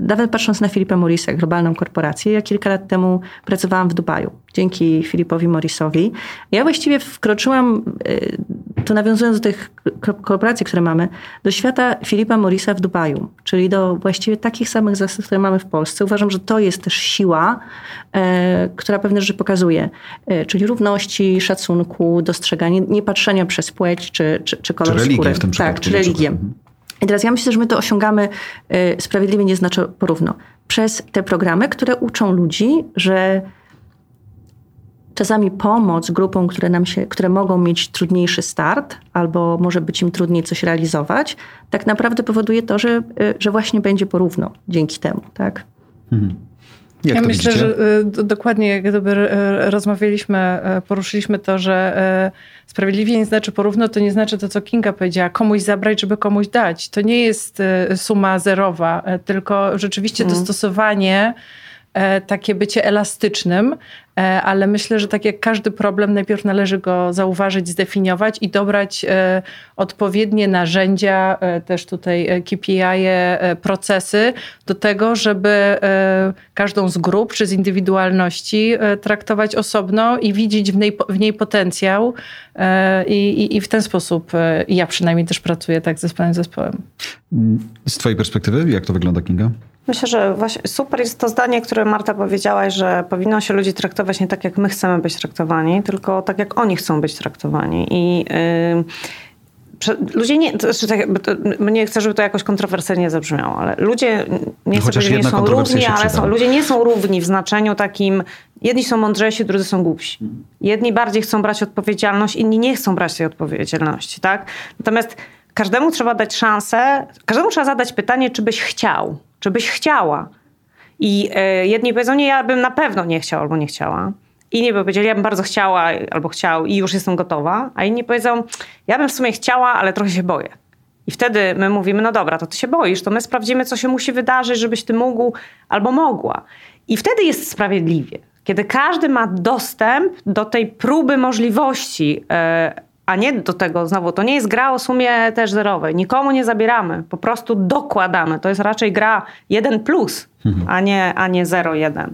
Speaker 4: nawet patrząc na Filipa Morrisa, globalną korporację, ja kilka lat temu pracowałam w Dubaju. Dzięki Filipowi Morrisowi. Ja właściwie wkroczyłam, y, tu nawiązując do tych korporacji, które mamy, do świata Filipa Morrisa w Dubaju, czyli do właściwie takich samych zasad, które mamy w Polsce. Uważam, że to jest też siła, e, która pewne rzeczy pokazuje, e, czyli równości, szacunku, dostrzegania, nie patrzenia przez płeć czy, czy, czy kolor
Speaker 1: czy religię
Speaker 4: skóry.
Speaker 1: w tym
Speaker 4: tak, czy religię. Mhm. I teraz ja myślę, że my to osiągamy y, sprawiedliwie, nie znaczy porówno, przez te programy, które uczą ludzi, że czasami pomoc grupom, które, nam się, które mogą mieć trudniejszy start albo może być im trudniej coś realizować, tak naprawdę powoduje to, że, y, że właśnie będzie porówno dzięki temu. Tak?
Speaker 3: Mhm. Jak ja myślę, widzicie? że y, dokładnie jak gdyby rozmawialiśmy, poruszyliśmy to, że Sprawiedliwie nie znaczy porówno, to nie znaczy to, co Kinga powiedziała, komuś zabrać, żeby komuś dać. To nie jest suma zerowa, tylko rzeczywiście mm. dostosowanie takie bycie elastycznym, ale myślę, że tak jak każdy problem, najpierw należy go zauważyć, zdefiniować i dobrać e, odpowiednie narzędzia, też tutaj KPI, procesy do tego, żeby każdą z grup czy z indywidualności traktować osobno i widzieć w niej, w niej potencjał i, i, i w ten sposób ja przynajmniej też pracuję tak ze swoim zespołem.
Speaker 1: Z twojej perspektywy, jak to wygląda, Kinga?
Speaker 2: Myślę, że właśnie super jest to zdanie, które Marta powiedziałaś, że powinno się ludzi traktować nie tak, jak my chcemy być traktowani, tylko tak, jak oni chcą być traktowani. I yy, ludzie nie, to znaczy tak, nie chcę, żeby to jakoś kontrowersyjnie zabrzmiało, ale ludzie nie, chcę nie są równi, ale
Speaker 1: są,
Speaker 2: ludzie nie są równi w znaczeniu takim, jedni są mądrzejsi, drudzy są głupsi. Jedni bardziej chcą brać odpowiedzialność, inni nie chcą brać tej odpowiedzialności, tak? Natomiast każdemu trzeba dać szansę, każdemu trzeba zadać pytanie, czy byś chciał, czy byś chciała. I y, jedni powiedzą, nie, ja bym na pewno nie chciał albo nie chciała. Inni by powiedzieli, ja bym bardzo chciała albo chciał i już jestem gotowa. A inni powiedzą, ja bym w sumie chciała, ale trochę się boję. I wtedy my mówimy, no dobra, to ty się boisz, to my sprawdzimy, co się musi wydarzyć, żebyś ty mógł albo mogła. I wtedy jest sprawiedliwie. Kiedy każdy ma dostęp do tej próby możliwości, e, a nie do tego, znowu, to nie jest gra o sumie też zerowej. Nikomu nie zabieramy, po prostu dokładamy. To jest raczej gra 1 plus, mhm. a nie, a nie 0-1.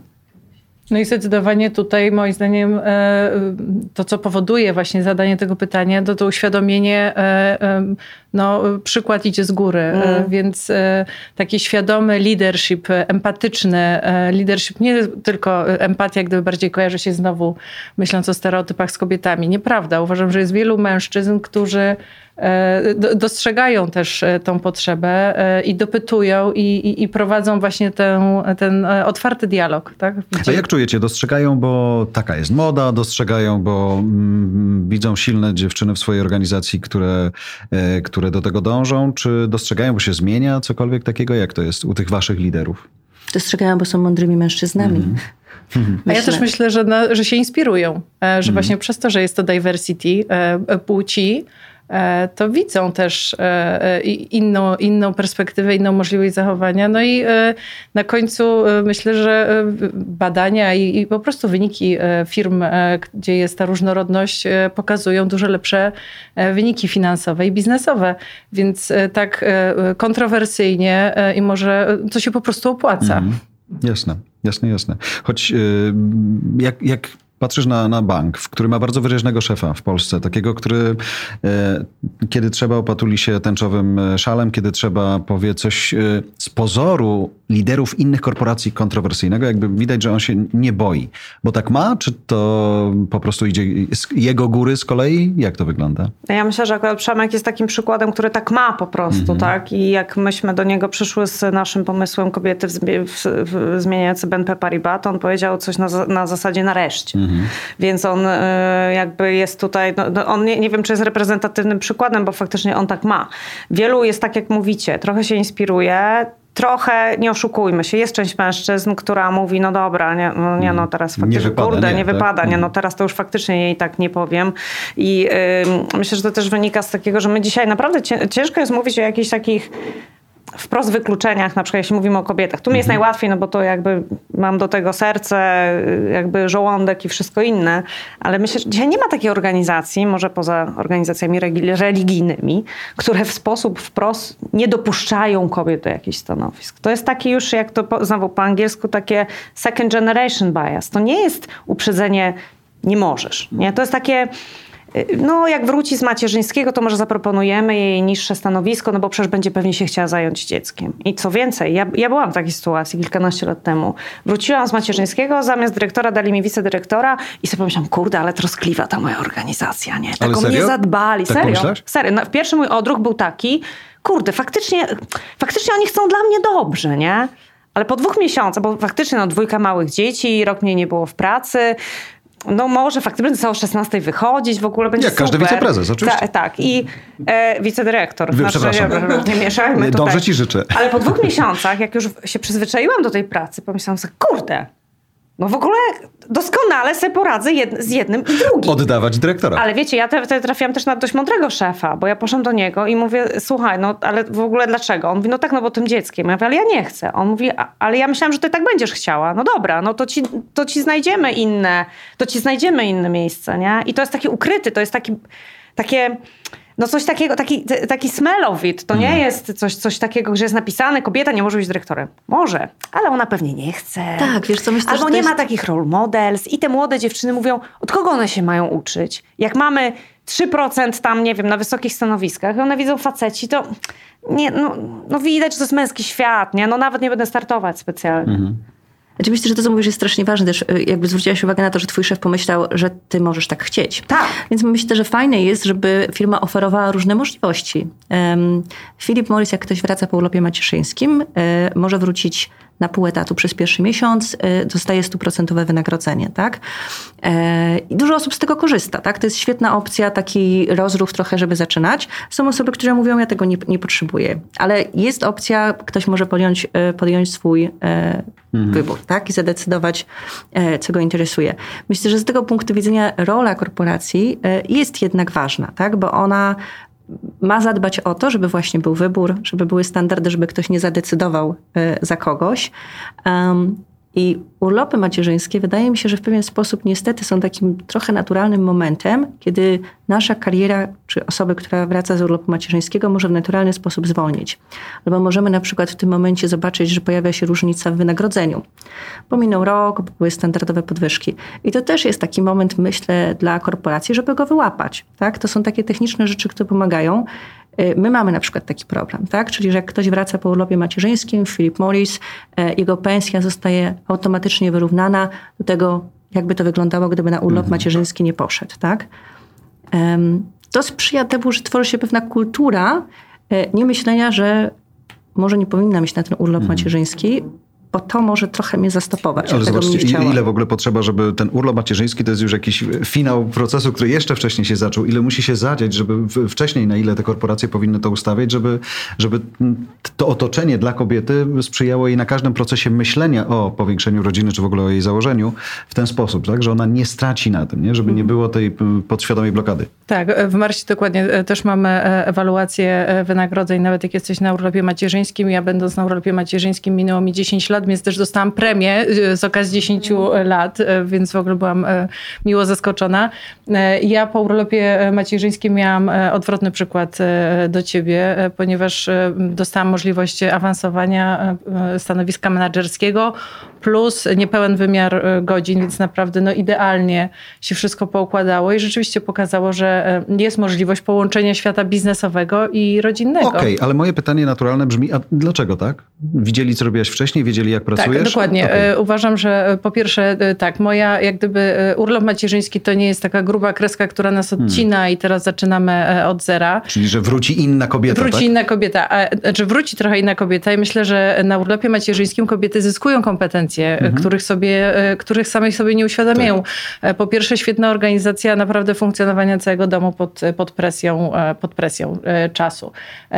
Speaker 3: No i zdecydowanie tutaj moim zdaniem e, to, co powoduje właśnie zadanie tego pytania, to to uświadomienie, e, no przykład idzie z góry, e, mm. więc taki świadomy leadership, empatyczny leadership, nie tylko empatia, gdyby bardziej kojarzy się znowu myśląc o stereotypach z kobietami. Nieprawda. Uważam, że jest wielu mężczyzn, którzy E, dostrzegają też e, tą potrzebę e, i dopytują i, i, i prowadzą właśnie ten, ten otwarty dialog. Tak?
Speaker 1: Gdzie... A jak czujecie? Dostrzegają, bo taka jest moda, dostrzegają, bo mm, widzą silne dziewczyny w swojej organizacji, które, które do tego dążą, czy dostrzegają, bo się zmienia cokolwiek takiego? Jak to jest u tych waszych liderów?
Speaker 4: Dostrzegają, bo są mądrymi mężczyznami. Mm.
Speaker 3: A ja też myślę, że, na, że się inspirują, że mm. właśnie przez to, że jest to diversity płci, E, to widzą też e, e, inną, inną perspektywę, inną możliwość zachowania. No i na końcu myślę, że badania i, i po prostu wyniki firm, gdzie jest ta różnorodność, pokazują dużo lepsze wyniki finansowe i biznesowe. Więc tak kontrowersyjnie i może to się po prostu opłaca. Mm.
Speaker 1: Jasne, jasne, jasne. Choć jak, jak patrzysz na, na bank, w który ma bardzo wyraźnego szefa w Polsce, takiego, który e, kiedy trzeba opatuli się tęczowym e, szalem, kiedy trzeba powie coś e, z pozoru liderów innych korporacji kontrowersyjnego, jakby widać, że on się nie boi. Bo tak ma, czy to po prostu idzie z jego góry z kolei? Jak to wygląda?
Speaker 2: Ja myślę, że akurat Przemek jest takim przykładem, który tak ma po prostu, mhm. tak? I jak myśmy do niego przyszły z naszym pomysłem kobiety w, w, w zmieniające BNP Paribas, to on powiedział coś na, na zasadzie nareszcie. Mhm. Więc on e, jakby jest tutaj, no, no, on nie, nie wiem, czy jest reprezentatywnym przykładem, bo faktycznie on tak ma. Wielu jest tak, jak mówicie, trochę się inspiruje, trochę, nie oszukujmy się, jest część mężczyzn, która mówi, no dobra, nie, no, nie no teraz faktycznie, nie wypada, kurde, nie, nie tak? wypada, nie, no mhm. teraz to już faktycznie jej tak nie powiem. I yy, myślę, że to też wynika z takiego, że my dzisiaj naprawdę ciężko jest mówić o jakichś takich wprost wykluczeniach, na przykład jeśli mówimy o kobietach. Tu mi jest mhm. najłatwiej, no bo to jakby mam do tego serce, jakby żołądek i wszystko inne, ale myślę, że dzisiaj nie ma takiej organizacji, może poza organizacjami religijnymi, które w sposób wprost nie dopuszczają kobiet do jakichś stanowisk. To jest taki już, jak to po, znowu po angielsku, takie second generation bias. To nie jest uprzedzenie nie możesz. Nie? To jest takie no jak wróci z macierzyńskiego, to może zaproponujemy jej niższe stanowisko, no bo przecież będzie pewnie się chciała zająć dzieckiem. I co więcej, ja, ja byłam w takiej sytuacji kilkanaście lat temu. Wróciłam z macierzyńskiego, zamiast dyrektora dali mi wicedyrektora i sobie pomyślałam, kurde, ale troskliwa ta moja organizacja, nie? Tak o mnie zadbali.
Speaker 1: Tak
Speaker 2: serio? Serio. No, pierwszy mój odruch był taki, kurde, faktycznie, faktycznie oni chcą dla mnie dobrze, nie? Ale po dwóch miesiącach, bo faktycznie no, dwójka małych dzieci, rok mnie nie było w pracy, no może faktycznie będzie o 16 wychodzić, w ogóle będzie
Speaker 1: Jak
Speaker 2: super.
Speaker 1: każdy wiceprezes, oczywiście.
Speaker 2: Ta, tak, i e, wicedyrektor.
Speaker 1: Wy, znaczy, przepraszam.
Speaker 2: Nie mieszajmy tutaj.
Speaker 1: Dobrze ci życzę.
Speaker 2: Ale po dwóch miesiącach, jak już się przyzwyczaiłam do tej pracy, pomyślałam sobie, kurde, no w ogóle doskonale sobie poradzę jed z jednym i drugim.
Speaker 1: Oddawać dyrektora.
Speaker 2: Ale wiecie, ja wtedy trafiłam też na dość mądrego szefa, bo ja poszłam do niego i mówię, słuchaj, no ale w ogóle dlaczego? On mówi, no tak, no bo tym dzieckiem. Ja mówię, ale ja nie chcę. On mówi, ale ja myślałam, że ty tak będziesz chciała. No dobra, no to ci, to ci znajdziemy inne, to ci znajdziemy inne miejsce, nie? I to jest taki ukryty, to jest taki, takie no coś takiego, taki, taki smell of it. To nie mhm. jest coś, coś takiego, że jest napisane, kobieta nie może być dyrektorem. Może, ale ona pewnie nie chce.
Speaker 4: Tak, wiesz co, myślę,
Speaker 2: Albo
Speaker 4: nie
Speaker 2: jest... ma takich role models i te młode dziewczyny mówią, od kogo one się mają uczyć? Jak mamy 3% tam, nie wiem, na wysokich stanowiskach, one widzą faceci, to nie, no, no widać, że to jest męski świat, nie? No nawet nie będę startować specjalnie. Mhm.
Speaker 4: Znaczy myślę, że to, co mówisz, jest strasznie ważne. Też y, jakby zwróciłaś uwagę na to, że twój szef pomyślał, że ty możesz tak chcieć.
Speaker 2: Tak.
Speaker 4: Więc myślę, że fajne jest, żeby firma oferowała różne możliwości. Um, Philip Morris, jak ktoś wraca po urlopie macierzyńskim, y, może wrócić na pół etatu przez pierwszy miesiąc, y, dostaje stuprocentowe wynagrodzenie, tak? E, I dużo osób z tego korzysta, tak? To jest świetna opcja, taki rozruch trochę, żeby zaczynać. Są osoby, które mówią, ja tego nie, nie potrzebuję. Ale jest opcja, ktoś może podjąć, y, podjąć swój e, mhm. wybór, tak? I zadecydować, e, co go interesuje. Myślę, że z tego punktu widzenia rola korporacji jest jednak ważna, tak? Bo ona ma zadbać o to, żeby właśnie był wybór, żeby były standardy, żeby ktoś nie zadecydował e, za kogoś. Um, i urlopy macierzyńskie wydaje mi się, że w pewien sposób niestety są takim trochę naturalnym momentem, kiedy nasza kariera, czy osoby, która wraca z urlopu macierzyńskiego, może w naturalny sposób zwolnić. Albo możemy na przykład w tym momencie zobaczyć, że pojawia się różnica w wynagrodzeniu. Pominął rok, były standardowe podwyżki. I to też jest taki moment, myślę, dla korporacji, żeby go wyłapać. Tak? To są takie techniczne rzeczy, które pomagają. Y, my mamy na przykład taki problem, tak? Czyli, że jak ktoś wraca po urlopie macierzyńskim, Philip Morris, y, jego pensja zostaje automatycznie wyrównana do tego, jakby to wyglądało, gdyby na urlop mhm. macierzyński nie poszedł, tak? To sprzyja temu, że tworzy się pewna kultura y, nie myślenia, że może nie powinna mieć na ten urlop mhm. macierzyński, bo to może trochę mnie zastopować.
Speaker 1: Ale zobaczcie, ile w ogóle potrzeba, żeby ten urlop macierzyński to jest już jakiś finał procesu, który jeszcze wcześniej się zaczął. Ile musi się zadziać, żeby wcześniej, na ile te korporacje powinny to ustawiać, żeby, żeby to otoczenie dla kobiety sprzyjało jej na każdym procesie myślenia o powiększeniu rodziny, czy w ogóle o jej założeniu w ten sposób, tak? że ona nie straci na tym, nie? żeby nie było tej podświadomej blokady.
Speaker 3: Tak, w Marsi dokładnie e, też mamy e, ewaluację e, wynagrodzeń, nawet jak jesteś na urlopie macierzyńskim. Ja będąc na urlopie macierzyńskim minęło mi 10 lat, więc też dostałam premię y, z okazji 10 lat, y, więc w ogóle byłam y, miło zaskoczona. Ja po urlopie macierzyńskim miałam odwrotny przykład do ciebie, ponieważ dostałam możliwość awansowania stanowiska menedżerskiego plus niepełen wymiar godzin, więc naprawdę no, idealnie się wszystko poukładało i rzeczywiście pokazało, że jest możliwość połączenia świata biznesowego i rodzinnego.
Speaker 1: Okej, okay, ale moje pytanie naturalne brzmi, a dlaczego tak? Widzieli, co robiłaś wcześniej, wiedzieli, jak pracujesz?
Speaker 3: Tak, dokładnie. Okay. E, uważam, że e, po pierwsze e, tak, moja jak gdyby urlop macierzyński to nie jest taka gruba kreska, która nas hmm. odcina hmm. i teraz zaczynamy od zera.
Speaker 1: Czyli, że wróci inna kobieta,
Speaker 3: Wróci
Speaker 1: tak?
Speaker 3: inna kobieta. A, znaczy wróci trochę inna kobieta i myślę, że na urlopie macierzyńskim kobiety zyskują kompetencje, hmm. których, sobie, których samych sobie nie uświadamiają. Tak. Po pierwsze świetna organizacja naprawdę funkcjonowania całego domu pod, pod, presją, pod presją czasu.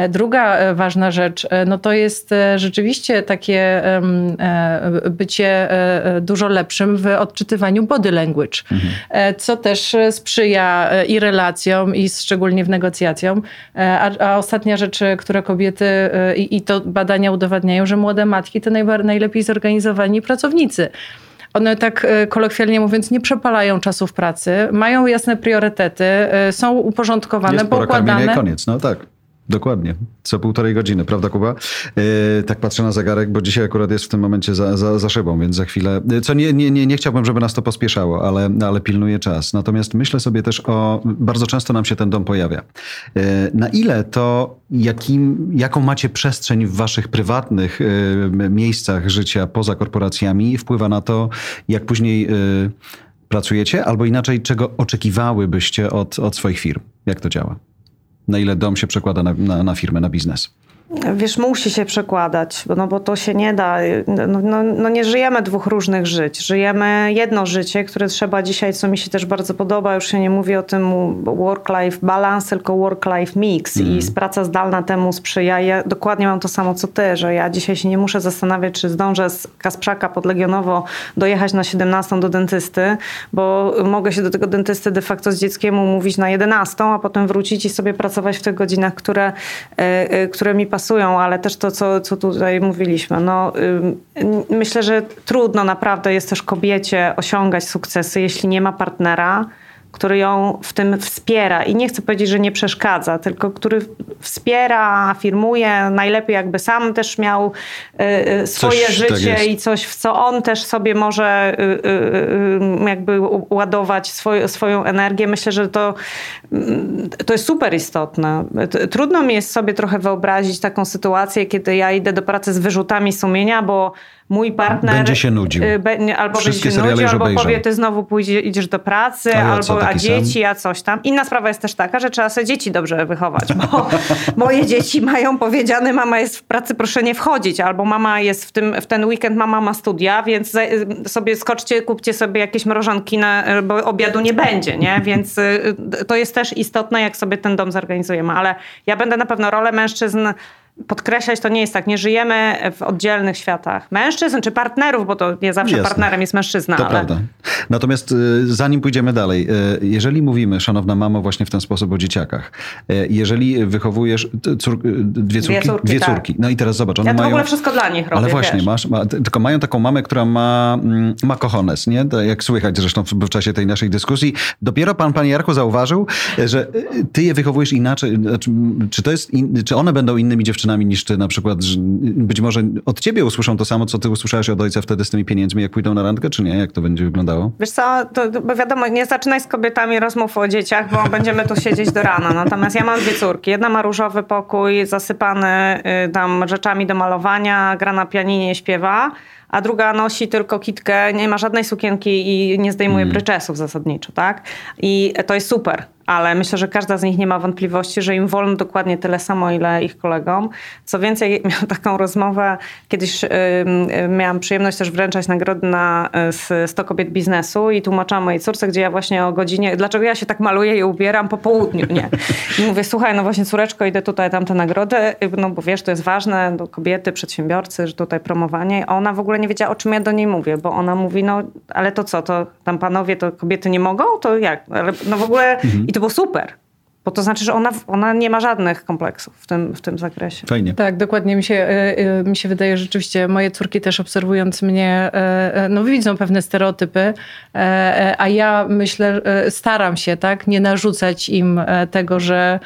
Speaker 3: Druga ważna rzecz, no to jest rzeczywiście takie E, bycie e, e, dużo lepszym w odczytywaniu body language, mhm. co też sprzyja i relacjom, i szczególnie w negocjacjom. A, a ostatnia rzecz, które kobiety i, i to badania udowadniają, że młode matki to najlepiej zorganizowani pracownicy one tak kolokwialnie mówiąc nie przepalają czasów pracy, mają jasne priorytety, są uporządkowane,
Speaker 1: Jest poukładane. koniec, no tak. Dokładnie. Co półtorej godziny, prawda Kuba? Yy, tak patrzę na zegarek, bo dzisiaj akurat jest w tym momencie za, za, za szybą, więc za chwilę... Co nie, nie, nie, nie chciałbym, żeby nas to pospieszało, ale, ale pilnuje czas. Natomiast myślę sobie też o... Bardzo często nam się ten dom pojawia. Yy, na ile to, jakim, jaką macie przestrzeń w waszych prywatnych yy, miejscach życia poza korporacjami wpływa na to, jak później pracujecie, albo inaczej, czego oczekiwałybyście od, od swoich firm? Jak to działa? Na ile dom się przekłada na, na, na firmę, na biznes?
Speaker 2: Wiesz, musi się przekładać, no bo to się nie da. No, no, no, nie żyjemy dwóch różnych żyć. Żyjemy jedno życie, które trzeba dzisiaj, co mi się też bardzo podoba, już się nie mówi o tym work-life balance, tylko work-life mix mm. i mhm. praca zdalna temu sprzyja. Ja dokładnie mam to samo co ty, że ja dzisiaj się nie muszę zastanawiać, czy zdążę z Kasprzaka pod Legionowo dojechać na 17 do dentysty, bo mogę się do tego dentysty de facto z dzieckiem umówić na 11, a potem wrócić i sobie pracować w tych godzinach, które, e, e, które mi pasują, ale też to, co, co tutaj mówiliśmy. No, myślę, że trudno naprawdę jest też kobiecie osiągać sukcesy, jeśli nie ma partnera, który ją w tym wspiera. I nie chcę powiedzieć, że nie przeszkadza, tylko który wspiera, afirmuje, najlepiej jakby sam też miał y, y swoje coś, tak życie tak i coś, w co on też sobie może y, jakby ładować swoją, swoją energię. Myślę, że to, mm, to jest super istotne. Trudno mi jest sobie trochę wyobrazić taką sytuację, kiedy ja idę do pracy z wyrzutami sumienia, bo mój partner...
Speaker 1: Będzie się nudził.
Speaker 2: Be, albo Wszystkie będzie się nudził, albo obejrzał. powie, ty znowu pójdziesz, idziesz do pracy, a albo co, a dzieci, sam? a coś tam. Inna sprawa jest też taka, że trzeba sobie dzieci dobrze wychować, bo moje dzieci mają powiedziane, mama jest w pracy, proszę nie wchodzić, albo mama jest w, tym, w ten weekend, mama ma studia, więc sobie skoczcie, kupcie sobie jakieś mrożonki, na, bo obiadu nie będzie, nie? Więc to jest też istotne, jak sobie ten dom zorganizujemy. Ale ja będę na pewno rolę mężczyzn podkreślać, to nie jest tak. Nie żyjemy w oddzielnych światach mężczyzn czy partnerów, bo to nie zawsze Jasne. partnerem jest mężczyzna.
Speaker 1: To ale... prawda. Natomiast y, zanim pójdziemy dalej, y, jeżeli mówimy, szanowna mamo, właśnie w ten sposób o dzieciakach, y, jeżeli wychowujesz cór, dwie córki, dwie córki,
Speaker 2: dwie
Speaker 1: tak. córki. no i teraz zobacz, one
Speaker 2: ja to
Speaker 1: mają...
Speaker 2: w ogóle wszystko dla nich robię,
Speaker 1: Ale właśnie, masz, ma, tylko mają taką mamę, która ma, mm, ma kochones, nie? Jak słychać zresztą w, w czasie tej naszej dyskusji. Dopiero pan, panie Jarku, zauważył, że ty je wychowujesz inaczej, znaczy, czy, to jest in, czy one będą innymi dziewczynami niż ty na przykład, być może od ciebie usłyszą to samo, co ty usłyszałeś od ojca wtedy z tymi pieniędzmi, jak pójdą na randkę, czy nie? Jak to będzie wyglądało?
Speaker 2: Wiesz co, to, bo wiadomo, nie zaczynaj z kobietami rozmów o dzieciach, bo będziemy tu siedzieć do rana. Natomiast ja mam dwie córki. Jedna ma różowy pokój, zasypany y, tam rzeczami do malowania, gra na pianinie, śpiewa a druga nosi tylko kitkę, nie ma żadnej sukienki i nie zdejmuje mm. bryczesów zasadniczo, tak? I to jest super ale myślę, że każda z nich nie ma wątpliwości, że im wolno dokładnie tyle samo, ile ich kolegom. Co więcej, miałam taką rozmowę, kiedyś yy, miałam przyjemność też wręczać nagrody na 100 kobiet biznesu i tłumaczyłam mojej córce, gdzie ja właśnie o godzinie, dlaczego ja się tak maluję i ubieram po południu, nie? I mówię, słuchaj, no właśnie córeczko, idę tutaj tamte nagrody, no bo wiesz, to jest ważne, do kobiety, przedsiębiorcy, że tutaj promowanie. A ona w ogóle nie wiedziała, o czym ja do niej mówię, bo ona mówi, no ale to co, to tam panowie, to kobiety nie mogą? To jak? Ale, no w ogóle... Mhm to było super. Bo to znaczy, że ona, ona nie ma żadnych kompleksów w tym, w tym zakresie.
Speaker 1: Fajnie.
Speaker 3: Tak, dokładnie. Mi się, e, e, mi się wydaje, że rzeczywiście moje córki też obserwując mnie, e, no widzą pewne stereotypy, a ja myślę, staram się tak, nie narzucać im tego, że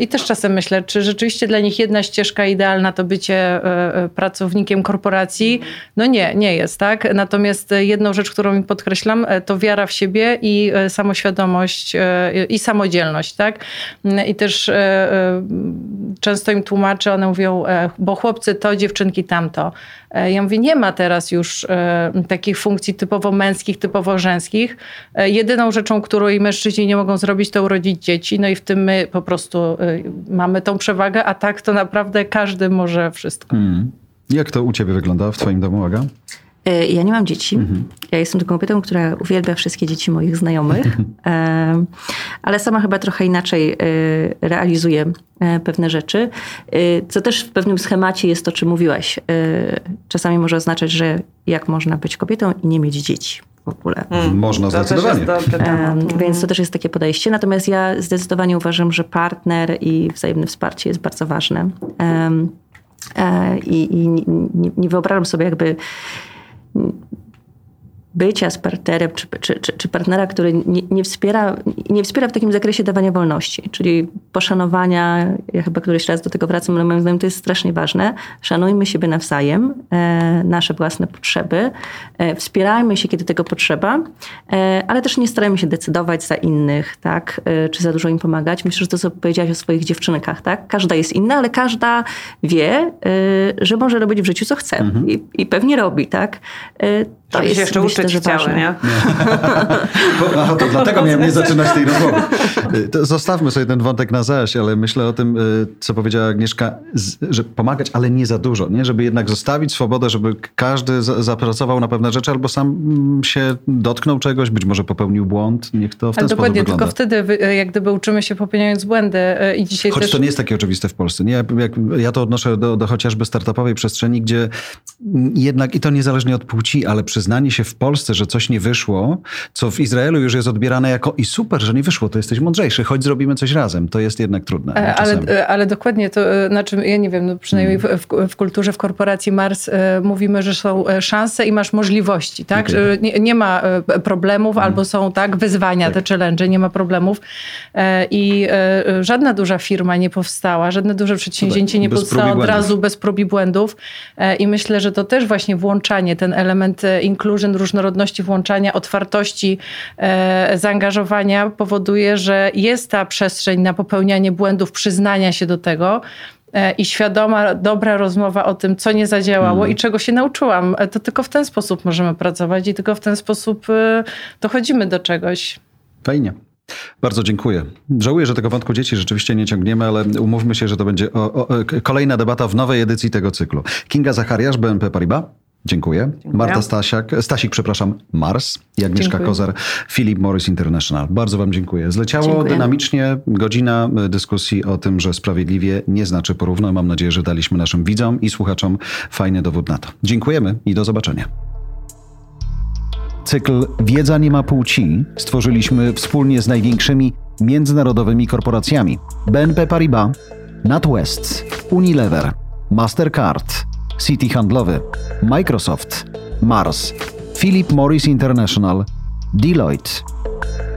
Speaker 3: i też czasem myślę, czy rzeczywiście dla nich jedna ścieżka idealna to bycie pracownikiem korporacji? No nie, nie jest, tak? Natomiast jedną rzecz, którą mi podkreślam, to wiara w siebie i samoświadomość i samodzielność, tak? I też e, e, często im tłumaczę, one mówią, e, bo chłopcy to, dziewczynki tamto. Ja mówię, nie ma teraz już takich funkcji typowo męskich, typowo żeńskich. Jedyną rzeczą, którą i mężczyźni nie mogą zrobić, to urodzić dzieci. No i w tym my po prostu mamy tą przewagę, a tak to naprawdę każdy może wszystko. Hmm.
Speaker 1: Jak to u ciebie wygląda w twoim domu, Aga?
Speaker 4: E, ja nie mam dzieci. Mhm. Ja jestem taką kobietą, która uwielbia wszystkie dzieci moich znajomych, e, ale sama chyba trochę inaczej e, realizuję pewne rzeczy. Co też w pewnym schemacie jest to, czym mówiłaś. Czasami może oznaczać, że jak można być kobietą i nie mieć dzieci w ogóle.
Speaker 1: Hmm. Można zdecydowanie.
Speaker 4: Więc to też jest takie podejście. Natomiast ja zdecydowanie uważam, że partner i wzajemne wsparcie jest bardzo ważne. I, i nie, nie wyobrażam sobie jakby Mm. Bycia z partnerem, czy, czy, czy, czy, partnera, który nie, nie, wspiera, nie wspiera w takim zakresie dawania wolności, czyli poszanowania, ja chyba któryś raz do tego wracam, ale moim zdaniem to jest strasznie ważne. Szanujmy siebie nawzajem, e, nasze własne potrzeby, e, wspierajmy się, kiedy tego potrzeba, e, ale też nie starajmy się decydować za innych, tak, e, czy za dużo im pomagać. Myślę, że to, co powiedziałaś o swoich dziewczynkach, tak, każda jest inna, ale każda wie, e, że może robić w życiu, co chce mhm. I, i, pewnie robi, tak.
Speaker 2: E, to Żeby jest, się jeszcze myślę, uczyć chciały, nie? nie.
Speaker 1: Aha, to dlatego miałem nie zaczynać tej rozmowy. To zostawmy sobie ten wątek na zaś, ale myślę o tym, y, co powiedziała Agnieszka, że pomagać, ale nie za dużo, nie? Żeby jednak zostawić swobodę, żeby każdy zapracował na pewne rzeczy albo sam mm, się dotknął czegoś, być może popełnił błąd, niech to w ten ale
Speaker 3: dokładnie,
Speaker 1: sposób
Speaker 3: tylko wtedy jak gdyby uczymy się popełniając błędy y, i dzisiaj
Speaker 1: Choć
Speaker 3: też...
Speaker 1: to nie jest takie oczywiste w Polsce, nie? Jak, ja to odnoszę do, do chociażby startupowej przestrzeni, gdzie jednak, i to niezależnie od płci, ale przyznanie się w Polsce, że coś nie wyszło, co w Izraelu już jest odbierane jako i super, że nie wyszło, to jesteś mądrzejszy, choć zrobimy coś razem. To jest jednak trudne.
Speaker 3: E, ale, e, ale dokładnie to, e, znaczy ja nie wiem, no przynajmniej mm. w, w, kulturze, w korporacji Mars mówimy, że są szanse i masz możliwości, tak? Okay. Nie, nie, ma problemów mm. albo są tak wyzwania, tak. te challenge, nie ma problemów i żadna duża firma nie powstała, żadne duże przedsięwzięcie nie powstało od razu bez prób i błędów i myślę, że to też właśnie włączanie, ten element inclusion, różnorodności, włączania, otwartości, e, zaangażowania powoduje, że jest ta przestrzeń na popełnianie błędów, przyznania się do tego e, i świadoma, dobra rozmowa o tym, co nie zadziałało mm. i czego się nauczyłam. To tylko w ten sposób możemy pracować i tylko w ten sposób dochodzimy do czegoś.
Speaker 1: Fajnie. Bardzo dziękuję. Żałuję, że tego wątku dzieci rzeczywiście nie ciągniemy, ale umówmy się, że to będzie o, o, kolejna debata w nowej edycji tego cyklu. Kinga Zachariasz, BNP Paribas. Dziękuję. Dziękuję. Marta Stasiak, Stasik, przepraszam, Mars i Agnieszka dziękuję. Kozar, Philip Morris International. Bardzo Wam dziękuję. Zleciało dziękuję. dynamicznie godzina dyskusji o tym, że sprawiedliwie nie znaczy porówno. Mam nadzieję, że daliśmy naszym widzom i słuchaczom fajny dowód na to. Dziękujemy i do zobaczenia. Cykl Wiedza nie ma płci stworzyliśmy wspólnie z największymi międzynarodowymi korporacjami BNP Paribas, NatWest, Unilever, Mastercard, City Handlowy, Microsoft, Mars, Philip Morris International, Deloitte.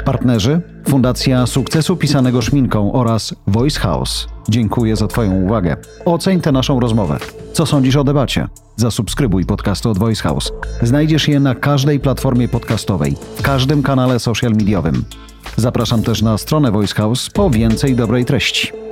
Speaker 1: Partnerzy Fundacja Sukcesu Pisanego Szminką oraz Voice House. Dziękuję za Twoją uwagę. Oceń tę naszą rozmowę. Co sądzisz o debacie? Zasubskrybuj podcasty od Voice House. Znajdziesz je na każdej platformie podcastowej, w każdym kanale social mediowym. Zapraszam też na stronę Voice House po więcej dobrej treści.